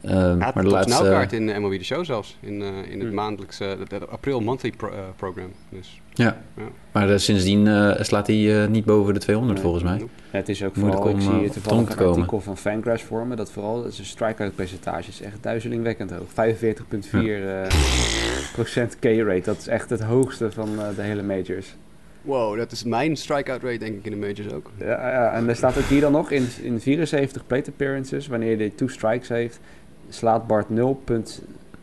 Ja, maar de laatste... snelkaart in de MLB The Show zelfs. In, eh, in het Hm. maandelijkse, het, het april monthly pro- eh, program. Dus, Ja. Ja. Maar eh, sindsdien eh, slaat hij eh, niet boven de 200 Nee. volgens mij. Ja, het is ook Moeilijk vooral, ik om, zie eh, hier op toevallig een artikel van Fangraphs voor me. Dat vooral het strikeout percentage is echt duizelingwekkend hoog. 45,4 eh, procent K-rate. Dat is echt het hoogste van eh, de hele majors. Wow, dat is mijn strikeout rate denk ik in de majors ook. Ja, ja, en er staat ook hier dan nog in, in 74 plate appearances, wanneer hij two strikes heeft, slaat Bart 0.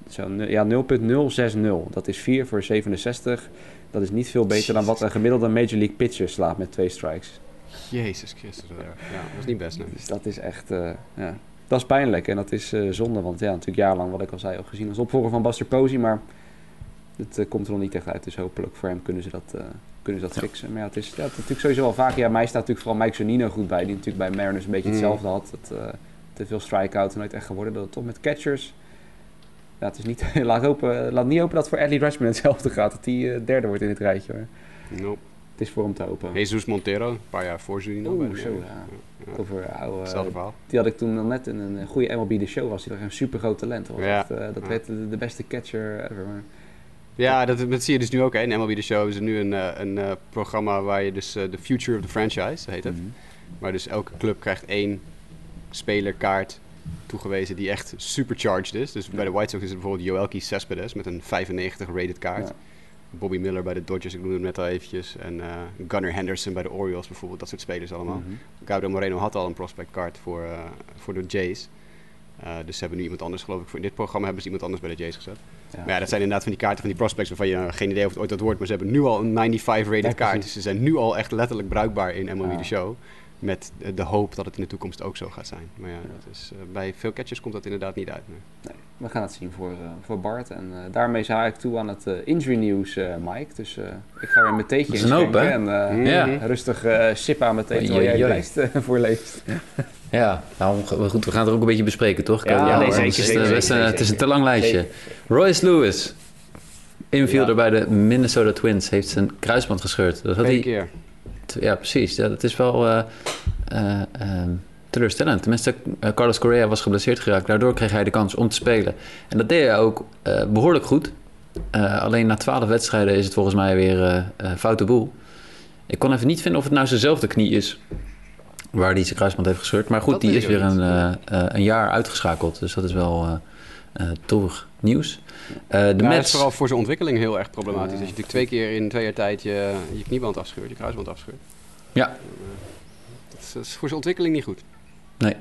Zo, nu- ja, 0.060. Dat is 4 voor 67. Dat is niet veel beter dan wat een gemiddelde Major League pitcher slaat met twee strikes. Jezus Christus. erg. Ja, dat is niet best. Nee. Dus dat is echt, eh, ja, dat is pijnlijk en dat is eh, zonde. Want ja, natuurlijk jarenlang, wat ik al zei, ook gezien als opvolger van Buster Posey, maar het eh, komt er nog niet echt uit. Dus hopelijk voor hem kunnen ze dat, eh, kunnen ze dat Ja. fixen. Maar ja, het is, ja, het is natuurlijk sowieso wel vaak. Ja, mij staat natuurlijk vooral Mike Zonino goed bij, die natuurlijk bij Mariners een beetje Mm. hetzelfde had. Dat, eh, te veel strikeouts en nooit echt geworden. Dat het toch met catchers. Ja, het is niet, laat, hopen, laat niet hopen dat voor Adley Rutschman hetzelfde gaat. Dat hij eh, derde wordt in dit rijtje. Hoor. Nope. Het is voor hem te hopen. Jesus Montero, een paar jaar voor Zunino. Oeh, de zo, Mariners. ja. Ja. Over oude, Hetzelfde verhaal. Die had ik toen nog net in een goede MLB The Show was. Die was een super groot talent. Was Ja. eh, dat werd de, de beste catcher ever. Maar, Ja, dat, dat zie je dus nu ook. Hè. In MLB The Show is er nu een, eh, een eh, programma waar je dus eh, The Future of the Franchise, heet het. Mhm. Maar dus elke club krijgt één spelerkaart toegewezen die echt supercharged is. Dus bij de White Sox is er bijvoorbeeld Joelky Cespedes met een 95 rated kaart. Ja. Bobby Miller bij de Dodgers, ik noemde hem net al eventjes. En eh, Gunnar Henderson bij de Orioles bijvoorbeeld, dat soort spelers allemaal. Gabriel Moreno had al een prospect card voor, eh, voor de Jays. Eh, dus ze hebben nu iemand anders, geloof ik, voor in dit programma hebben ze iemand anders bij de Jays gezet. Ja. Maar ja, dat zijn inderdaad van die kaarten van die prospects waarvan je geen idee of het ooit dat wordt. Maar ze hebben nu al een 95 rated Ja, kaart. Dus ze zijn nu al echt letterlijk bruikbaar in MLB. The Show. Met de, de hoop dat het in de toekomst ook zo gaat zijn. Maar ja, dat is, eh, bij veel catchers komt dat inderdaad niet uit. nee. Nee, we gaan het zien voor, eh, voor Bart. En eh, daarmee zou ik toe aan het injury nieuws, eh, Mike. Dus eh, ik ga weer mijn theetje een hoop, hè? En eh, Ja. rustig eh sippen aan mijn thee terwijl Oei, jij de oei, lijst voorleest. Ja, nou, goed, we gaan het er ook een beetje bespreken, toch? Ja, nee, is het, zeker, best een- zeker, het is een te lang lijstje. Royce Lewis, infielder Ja. bij de Minnesota Twins, heeft zijn kruisband gescheurd. Dat had Twee hij, keer. Ja, precies. Ja, dat is wel eh, ehm, teleurstellend. Tenminste, eh, Carlos Correa was geblesseerd geraakt. Daardoor kreeg hij de kans om te spelen. En dat deed hij ook eh, behoorlijk goed. Alleen na twaalf wedstrijden is het volgens mij weer foute boel. Ik kon even niet vinden of het nou zijnzelfde knie is waar hij zijn kruisband heeft gescheurd. Maar goed, Dat die is weer een, een jaar uitgeschakeld. Dus dat is wel toerig nieuws. Eh, de Mets... is vooral voor zijn ontwikkeling heel erg problematisch. Als je natuurlijk twee keer in twee jaar tijd je, je knieband afscheurt, je kruisband afscheurt. Ja. Dat is, voor zijn ontwikkeling niet goed. Nee.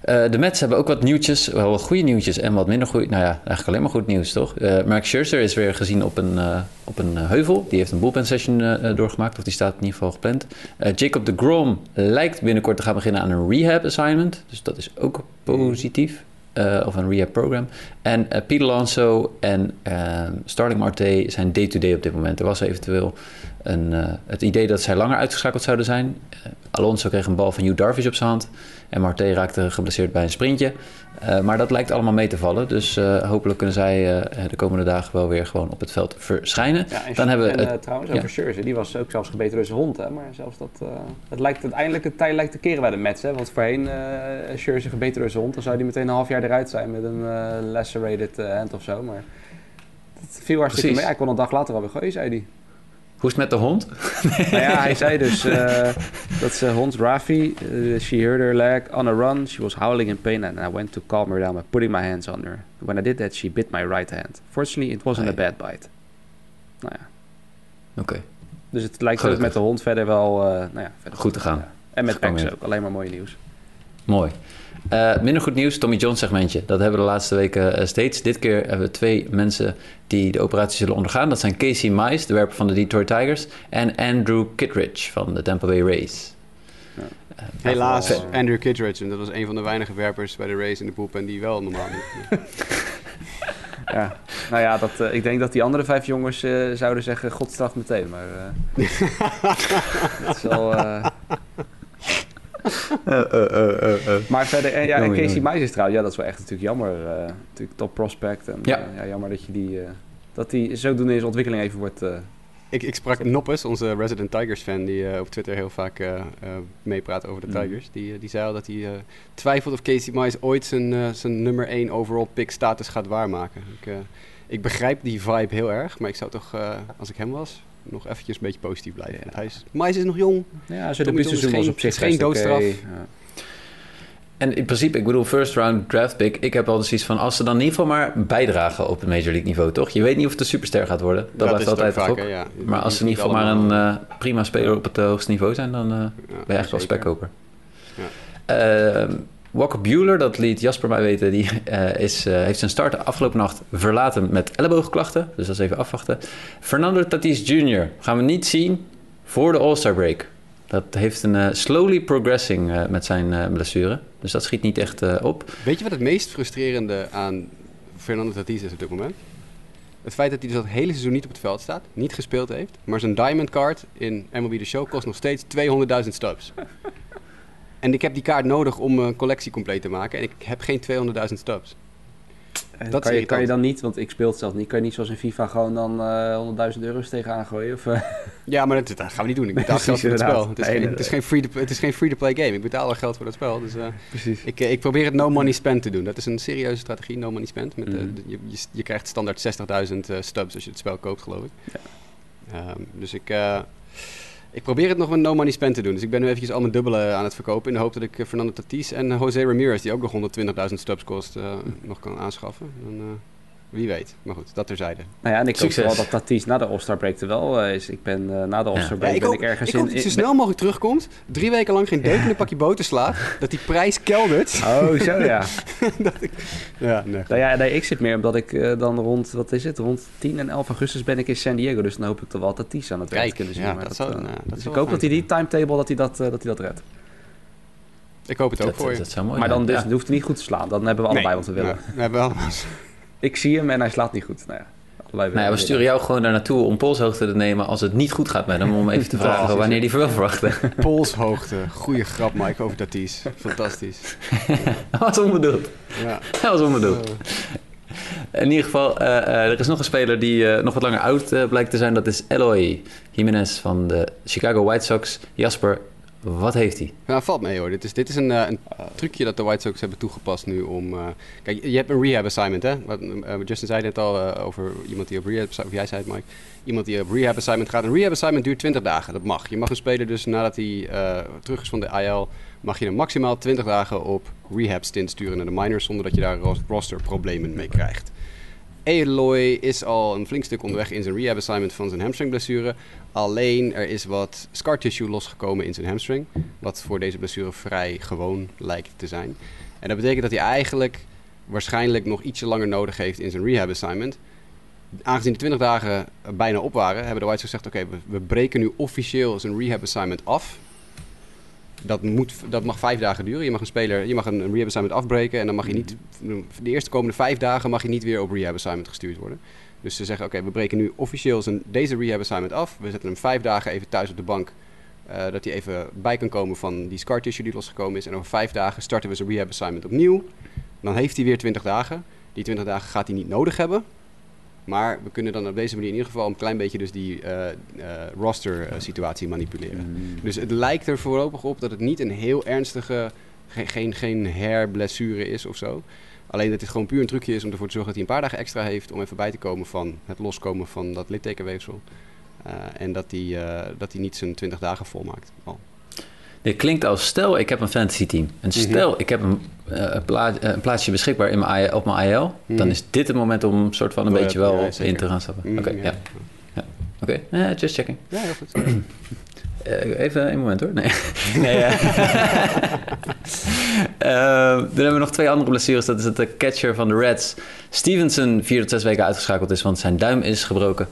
Eh, de Mets hebben ook wat nieuwtjes, wel wat goede nieuwtjes en wat minder goed. Nou ja, eigenlijk alleen maar goed nieuws, toch? Eh Mark Scherzer is weer gezien op een, op een heuvel. Die heeft een bullpen session doorgemaakt, of die staat in ieder geval gepland. Jacob de Grom lijkt binnenkort te gaan beginnen aan een rehab assignment. Dus dat is ook positief. Eh, of een rehab program. En eh Pete Alonso en eh, Starling Marte zijn day-to-day op dit moment. Er was eventueel een, eh, het idee dat zij langer uitgeschakeld zouden zijn. Eh, Alonso kreeg een bal van Hugh Darvish op zijn hand. En Marte raakte geblesseerd bij een sprintje. Eh, maar dat lijkt allemaal mee te vallen. Dus eh, hopelijk kunnen zij eh, de komende dagen wel weer gewoon op het veld verschijnen. Ja, en, Dan hebben we en, trouwens, ja. over die was ook zelfs gebeten door zijn hond. Hè? Maar zelfs dat, het lijkt uiteindelijk het tij lijkt te keren bij de Mets. Hè? Want voorheen uh, Scherzer gebeten door zijn hond, dan zou hij meteen een half jaar eruit zijn met een lacerated hand of zo. Maar het viel hartstikke Precies. mee. Hij kon een dag later alweer gooien, zei hij. Hoe is het met de hond? nou ja, hij zei dus eh, dat zijn hond Rafi, eh, she heard her leg on a run. She was howling in pain and I went to calm her down by putting my hands on her. When I did that, she bit my right hand. Fortunately, it wasn't a bad bite. Nou ja, Oké, dus het lijkt Gelukkig. met de hond verder wel eh, nou ja, verder Goed te gaan. Ja. En met. Pax ook, alleen maar mooi nieuws. mooi. Eh, minder goed nieuws, Tommy John segmentje. Dat hebben we de laatste weken eh, steeds. Dit keer hebben we twee mensen die de operatie zullen ondergaan. Dat zijn Casey Mize, de werper van de Detroit Tigers, en Andrew Kittredge van de Tampa Bay Rays. Eh, Helaas. Andrew Kittredge. En dat was een van de weinige werpers bij de race in de poep en die wel normaal niet. Ja. Nou ja, dat, eh, ik denk dat die andere vijf jongens eh, zouden zeggen, god straf meteen. Maar eh dat is wel... eh, Maar verder, en ja, en Casey jongen. Meijs is trouwens, ja, dat is wel echt natuurlijk jammer. eh, natuurlijk top prospect. En, Ja. ja. ja, jammer dat je die, eh, dat die zodoende in zijn ontwikkeling even wordt... eh, Ik, ik sprak Noppes, onze Resident Tigers fan, die eh, op Twitter heel vaak eh, eh, meepraat over de Mhm. Tigers. Die, eh, die zei al dat hij eh, twijfelt of Casey Mize ooit zijn, eh, zijn nummer 1 overall pick status gaat waarmaken. Ik, eh, ik begrijp die vibe heel erg, maar ik zou toch, eh, als ik hem was, nog eventjes een beetje positief blijven. Ja. Want Hij is, Mize is nog jong. ja, zo Tommy de John is business was op zich geen doodstraf. Ja. En in principe, ik bedoel, first round draft pick. Ik heb altijd zoiets van, als ze dan in ieder geval maar bijdragen op het Major League niveau, toch? Je weet niet of het een superster gaat worden. Dat, blijft is het altijd vaak, ja. Maar als ze in ieder geval maar een eh, prima speler op het hoogste niveau zijn, dan eh, ben je echt wel spekkoper. Ja. Ehm, Walker Bueller, dat liet Jasper mij weten, die eh, is, eh, heeft zijn start de afgelopen nacht verlaten met elleboogklachten. Dus dat is even afwachten. Fernando Tatis Jr. gaan we niet zien voor de All-Star break. Dat heeft een eh, slowly progressing met zijn blessure. Dus dat schiet niet echt op. Weet je wat het meest frustrerende aan Fernando Tatis is op dit moment? Het feit dat hij dus dat hele seizoen niet op het veld staat, niet gespeeld heeft, maar zijn diamond card in MLB The Show kost nog steeds 200.000 stubs. En ik heb die kaart nodig om een collectie compleet te maken en ik heb geen 200.000 stubs. En Dat kan, je, kan je dan niet, want ik speel het zelf niet, kan je niet zoals in FIFA gewoon dan eh 100.000 euro's tegenaan gooien? Of, eh, Ja, maar dat, dat gaan we niet doen. Ik betaal geld voor het spel. Het is, geen, het, is geen free to, het is geen free-to-play game. Ik betaal al geld voor dat spel. Dus eh, Precies. ik, eh, ik probeer het no money spend te doen. Dat is een serieuze strategie, no money spend. Met, eh, Mhm. je, je, je krijgt standaard 60.000 eh, stubs als je het spel koopt, geloof ik. Ehm, dus ik, eh, ik probeer het nog met no money spend te doen. Dus ik ben nu eventjes al mijn dubbele aan het verkopen. In de hoop dat ik eh, Fernando Tatis en Jose Ramirez, die ook nog 120.000 stubs kost, eh, nog kan aanschaffen. Dan, eh, wie weet. Maar goed, dat terzijde. Nou ja, en ik hoop wel dat Tatis na de All-Star break er wel eh, is. Ik ben eh, na de All-Star Ja. break Ja, ik ben hoop, ik ergens ik in... dat hij zo snel mogelijk terugkomt. Drie weken lang geen deuk in een pakje boter slaat. Dat die prijs keldert. Oh, zo ja. Ja, nee. nou ja, nee, ik zit meer omdat ik eh, dan rond, wat is het, rond 10 en 11 augustus ben ik in San Diego. Dus dan hoop ik toch wel Tatis aan het werk Kijk, kunnen zien. ja, maar dat dat, zou- nou, dat dus zou ik hoop dat hij die timetable, dat hij dat, dat, hij dat redt. Ik hoop het ook Dat, voor je. dat zou mooi maar dan dus, ja. hoeft hij niet goed te slaan. Dan hebben we allebei wat we willen. Ja, we hebben allemaal. Ik zie hem en hij slaat niet goed. Nou ja, allebei Nou ja, we sturen jou gewoon daar naartoe om polshoogte te nemen als het niet goed gaat met hem. Om even te vragen wanneer die wel verwachten. Polshoogte. Goeie grap, Mike, over Tatis. Fantastisch. Dat was onbedoeld. Ja. Dat was onbedoeld. In ieder geval, eh, eh, er is nog een speler die eh, nog wat langer oud blijkt te zijn. Dat is Eloy Jimenez van de Chicago White Sox. Jasper, wat heeft hij? Nou, valt mee hoor. Dit is, dit is een, eh, een trucje dat de White Sox hebben toegepast nu om... eh, kijk, je hebt een rehab assignment, hè? Wat, eh, Justin zei net al over iemand die op rehab... Of jij zei het, Mike. Iemand die op rehab assignment gaat. Een rehab assignment duurt 20 dagen. Dat mag. Je mag een speler dus nadat hij terug is van de IL... mag je hem maximaal 20 dagen op rehab stint sturen naar de minors... zonder dat je daar ros- rosterproblemen mee krijgt. Eloy is al een flink stuk onderweg in zijn rehab assignment van zijn hamstringblessure. Alleen er is wat scar tissue losgekomen in zijn hamstring. Wat voor deze blessure vrij gewoon lijkt te zijn. En dat betekent dat hij eigenlijk waarschijnlijk nog ietsje langer nodig heeft in zijn rehab assignment. Aangezien de 20 dagen bijna op waren, hebben de White Sox gezegd: Oké, we, we breken nu officieel zijn rehab assignment af. Dat, moet, dat mag vijf dagen duren. Je mag een speler, je mag een, rehab assignment afbreken en dan mag je niet, de eerste komende vijf dagen mag je niet weer op rehab assignment gestuurd worden. Dus ze zeggen, oké, we breken nu officieel zijn, deze rehab assignment af. We zetten hem vijf dagen even thuis op de bank. eh, dat hij even bij kan komen van die scar tissue die losgekomen is. En over vijf dagen starten we zijn rehab assignment opnieuw. Dan heeft hij weer 20 dagen. Die 20 dagen gaat hij niet nodig hebben. Maar we kunnen dan op deze manier in ieder geval een klein beetje dus die eh, eh, roster eh, situatie manipuleren. Mm. Dus het lijkt er voorlopig op dat het niet een heel ernstige, geen, geen, geen herblessure is of zo. Alleen dat het gewoon puur een trucje is om ervoor te zorgen dat hij een paar dagen extra heeft om even bij te komen van het loskomen van dat littekenweefsel. En dat hij, dat hij niet zijn 20 dagen volmaakt. Al. Dit klinkt als stel, ik heb een fantasy team. En Mhm. stel, ik heb een, eh, een, eh, een plaatsje beschikbaar in mijn, op mijn IL. Dan Mhm. is dit het moment om een soort van een Ja, beetje wel ja, in te gaan stappen. Mm, Oké, ja. Oké, Eh, just checking. Ja, heel goed. Even een moment hoor. Nee. nee ja. Dan hebben we nog twee andere blessures. Dat is dat de catcher van de Reds. Stevenson vier tot zes weken uitgeschakeld is, want zijn duim is gebroken.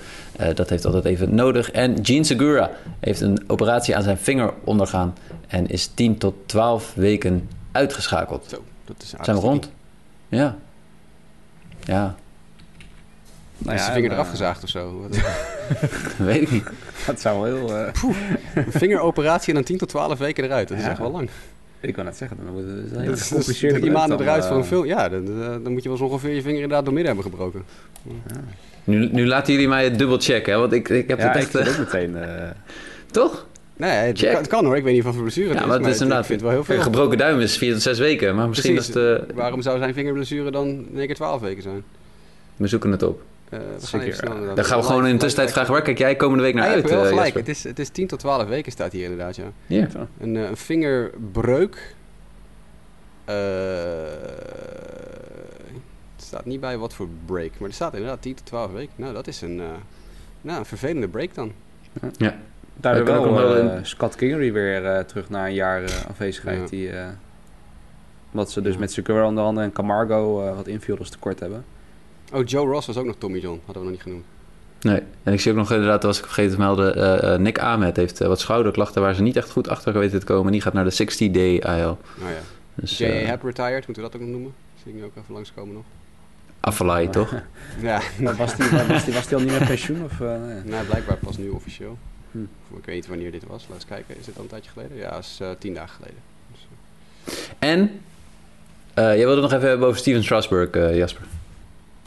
Dat heeft altijd even nodig. En Gene Segura heeft een operatie aan zijn vinger ondergaan. En is 10 tot 12 weken uitgeschakeld. Zo, dat is Zijn we rond? Ja. Ja, Nou is ja, zijn vinger eraf eh, gezaagd of zo. Wat- weet ik niet. Dat zou wel heel... eh, Een vingeroperatie en dan 10 tot 12 weken eruit. Dat is Ja. echt wel lang. ik kan het zeggen, dan wordt het Dat is- drie maanden dan, eruit eh, voor een film. Ja, dan, eh, dan moet je wel eens ongeveer je vinger inderdaad door midden hebben gebroken. Nu, nu laten jullie mij het dubbel checken, hè? want ik, ik heb Ja, het ik echt... vind eh, ook meteen... eh, toch? Nee, het Check. kan, het kan hoor. Ik weet niet van voor blessure het Ja, is. maar het is ik- inderdaad... Ik vind het wel heel Een veel. gebroken duim is 4 tot 6 weken, maar misschien Precies. dat het... eh, Waarom zou zijn vingerblessure dan in één keer 12 weken zijn? we zoeken het op. We gaan even snel ja. Dan gaan we gewoon in de tussentijd vragen, waar kijk jij komende week naar je uit, hebt wel eh, gelijk. Het is, het is 10 tot 12 weken staat hier inderdaad, ja. Ja. Een, een vingerbreuk. Eh, het staat niet bij wat voor break, maar er staat inderdaad 10 tot 12 weken. Nou, dat is een, eh, nou, een vervelende break dan. Daardoor kan ook wel nog wel eh, een- Scott Kingery weer eh, terug na een jaar eh, afwezigheid. Ja. Die, eh, omdat ze dus Ja. met Segura onder andere en Camargo eh, wat infielders tekort hebben. Oh, Joe Ross was ook nog Tommy John. Hadden we nog niet genoemd. Nee, en ik zie ook nog inderdaad, dat was ik vergeten te melden, eh, eh, Nick Ahmed heeft wat schouderklachten waar ze niet echt goed achter weten te komen. Die gaat naar de 60-day IL. Nou ja. Dus, J.A. Happ retired, moeten we dat ook nog noemen? Zie ik nu ook even langskomen nog. Afalai, toch? Ja, Maar was die, was die, was die al niet met pensioen? Of, eh, nee? nou, blijkbaar pas nu officieel. Hm. Ik weet niet wanneer dit was. Laat eens kijken. Is dit al een tijdje geleden? Ja, dat is eh, tien dagen geleden. Dus, eh, En, eh, jij wilde nog even hebben over Steven Strasburg, eh, Jasper.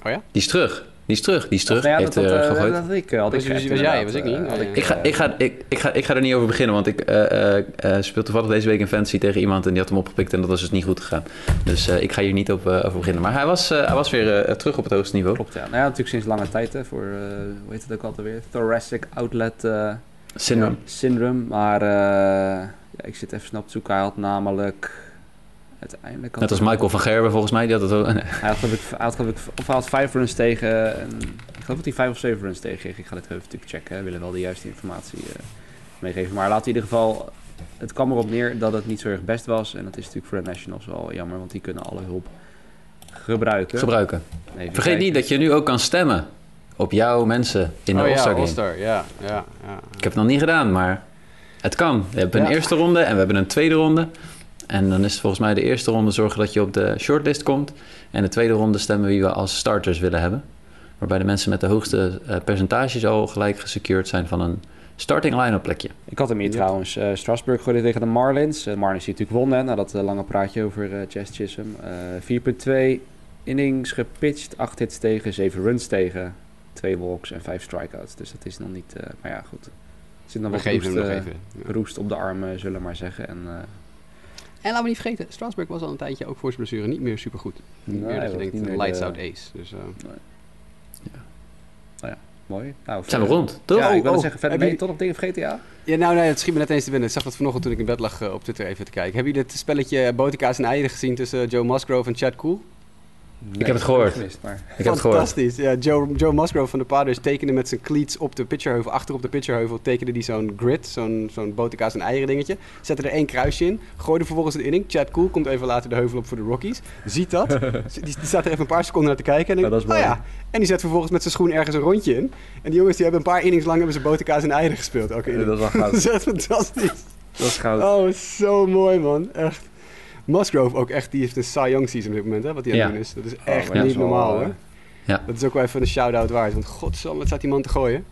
Oh ja? Die is terug. Die is terug. Die is terug. Nou ja, heeft dat, dat, eh, eh, gegooid. dat had ik, had Was- jij? Was ik niet? had ik, ga, ik, ga, ik, ik, ga, ik ga er niet over beginnen, want ik eh, eh, eh, speel toevallig deze week een fantasy tegen iemand en die had hem opgepikt en dat was dus niet goed gegaan. Dus eh, ik ga hier niet op, over beginnen. Maar hij was, eh, hij was weer eh, terug op het hoogste niveau. Klopt, ja. Nou ja, natuurlijk sinds lange tijd hè, voor, eh, hoe heet het ook altijd weer? Thoracic Outlet eh, Syndrome. Syndrome. Maar eh, ja, ik zit even snel op te zoeken. Hij had namelijk uiteindelijk... had Net als Michael van Gerben volgens mij, die had het ook. Hij had, geloof ik, hij had, geloof ik, of hij had vijf runs tegen. En, ik geloof dat hij vijf of zeven runs tegen kreeg. Ik ga dit even natuurlijk checken. We willen wel de juiste informatie eh, meegeven. Maar laat in ieder geval. Het kwam erop neer dat het niet zo erg best was. En dat is natuurlijk voor de Nationals wel jammer, want die kunnen alle hulp gebruiken. gebruiken. Even Vergeet niet dat je nu ook kan stemmen op jouw mensen in de oh All-Star. All-Star. Ja, ja, ja. Ik heb het nog niet gedaan, maar het kan. We hebben een Ja. eerste ronde en we hebben een tweede ronde. En dan is het volgens mij de eerste ronde zorgen dat je op de shortlist komt. En de tweede ronde stemmen wie we als starters willen hebben. Waarbij de mensen met de hoogste eh, percentages al gelijk gesecured zijn van een starting line-up plekje. Ik had hem hier Ja. trouwens. eh Strasburg gooide tegen de Marlins. Eh, Marlins die natuurlijk won hè, na dat lange praatje over eh Jazz Chisholm. Eh 4.2 innings gepitcht, 8 hits tegen, 7 runs tegen, 2 walks en 5 strikeouts. Dus dat is nog niet... eh, maar ja, goed. Er zit nog We wat geven roest, nog eh, even. Ja. roest op de arm, eh, zullen we maar zeggen. En, eh, En laten we niet vergeten, Strasburg was al een tijdje ook voor zijn blessure niet meer super goed. Niet nee, meer dat hij je denkt, een lights de- out ace. Dus, eh, Mooi. Nou, Zijn we verder- rond, toch? Ja, ik wil Oh, zeggen, verder heb ben je- je toch nog dingen vergeten, ja? Ja, nou nee, het schiet me net eens te binnen. Ik zag dat vanochtend toen ik in bed lag op Twitter even te kijken. Heb je dit spelletje boterkaas en eieren gezien tussen Joe Musgrove en Chad Cool? Nee, heb het gehoord. gemist, maar... Ik heb het gehoord. Fantastisch. Ja, Joe, Joe Musgrove van de Padres tekende met zijn cleats op de pitcherheuvel, achter op de pitcherheuvel, tekende die zo'n grid, zo'n zo'n boterkaas en eieren dingetje. Zette er één kruisje in, gooide vervolgens een inning. Chad Cool komt even later de heuvel op voor de Rockies. Ziet dat. die, die staat er even een paar seconden naar te kijken. En Ja, denkt, dat is oh mooi. ja. En die zet vervolgens met zijn schoen ergens een rondje in. En die jongens die hebben een paar innings lang hebben ze boterkaas en eieren gespeeld. Elke inning. Dat is wel dat is goud. echt fantastisch. Dat is goud. Oh, zo mooi man. Echt. Musgrove ook echt, die heeft een Cy Young season op dit moment, hè, wat hij aan het Ja. doen is. Dat is Oh, echt niet normaal, eh, hoor. Ja. Dat is ook wel even een shout-out waard, want godsamme, wat staat die man te gooien.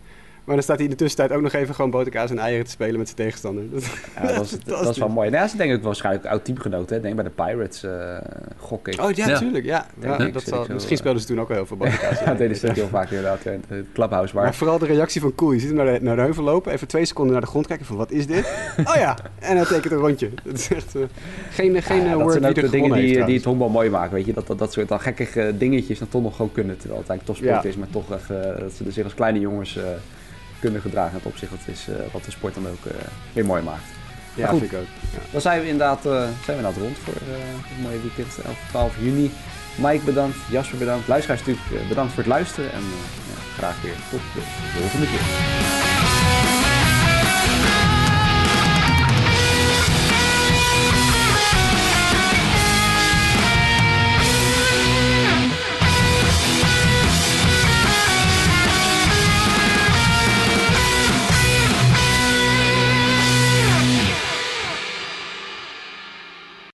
Maar dan staat hij in de tussentijd ook nog even gewoon boterkaas en eieren te spelen met zijn tegenstander. Dat, Ja, dat, is, dat is wel mooi. Nou, ja, ze denk ik waarschijnlijk oud teamgenoten. hè. Denk bij de Pirates, eh gok ik. Oh ja, Ja. tuurlijk, ja. Denk ja ik, dat zal, misschien eh, speelden ze toen ook wel heel veel boterkaas. Ja, dat deden ze heel vaak inderdaad in het clubhouse. Maar Maar vooral de reactie van Cool. Je ziet hem naar de, naar de heuvel lopen, even twee seconden naar de grond kijken van wat is dit? oh ja, en hij tekent een rondje. Dat is echt eh, geen, geen ja, dat word ook er de dingen die, heeft die het honkbal mooi maken. Weet je? Dat, dat, dat soort dan gekkige dingetjes dan toch nog gewoon kunnen. Terwijl het eigenlijk topsport Ja. is, maar toch echt, dat ze zich als kleine jongens eh, kunnen gedragen. In het opzicht dat is eh, wat de sport dan ook eh, weer mooi maakt. Ja, goed. vind ik ook. Ja. Dan zijn we inderdaad, eh, zijn we inderdaad rond voor het mooie weekend 11 12 juni. Mike bedankt, Jasper bedankt, luisteraars natuurlijk bedankt voor het luisteren. En ja, graag weer tot de volgende keer.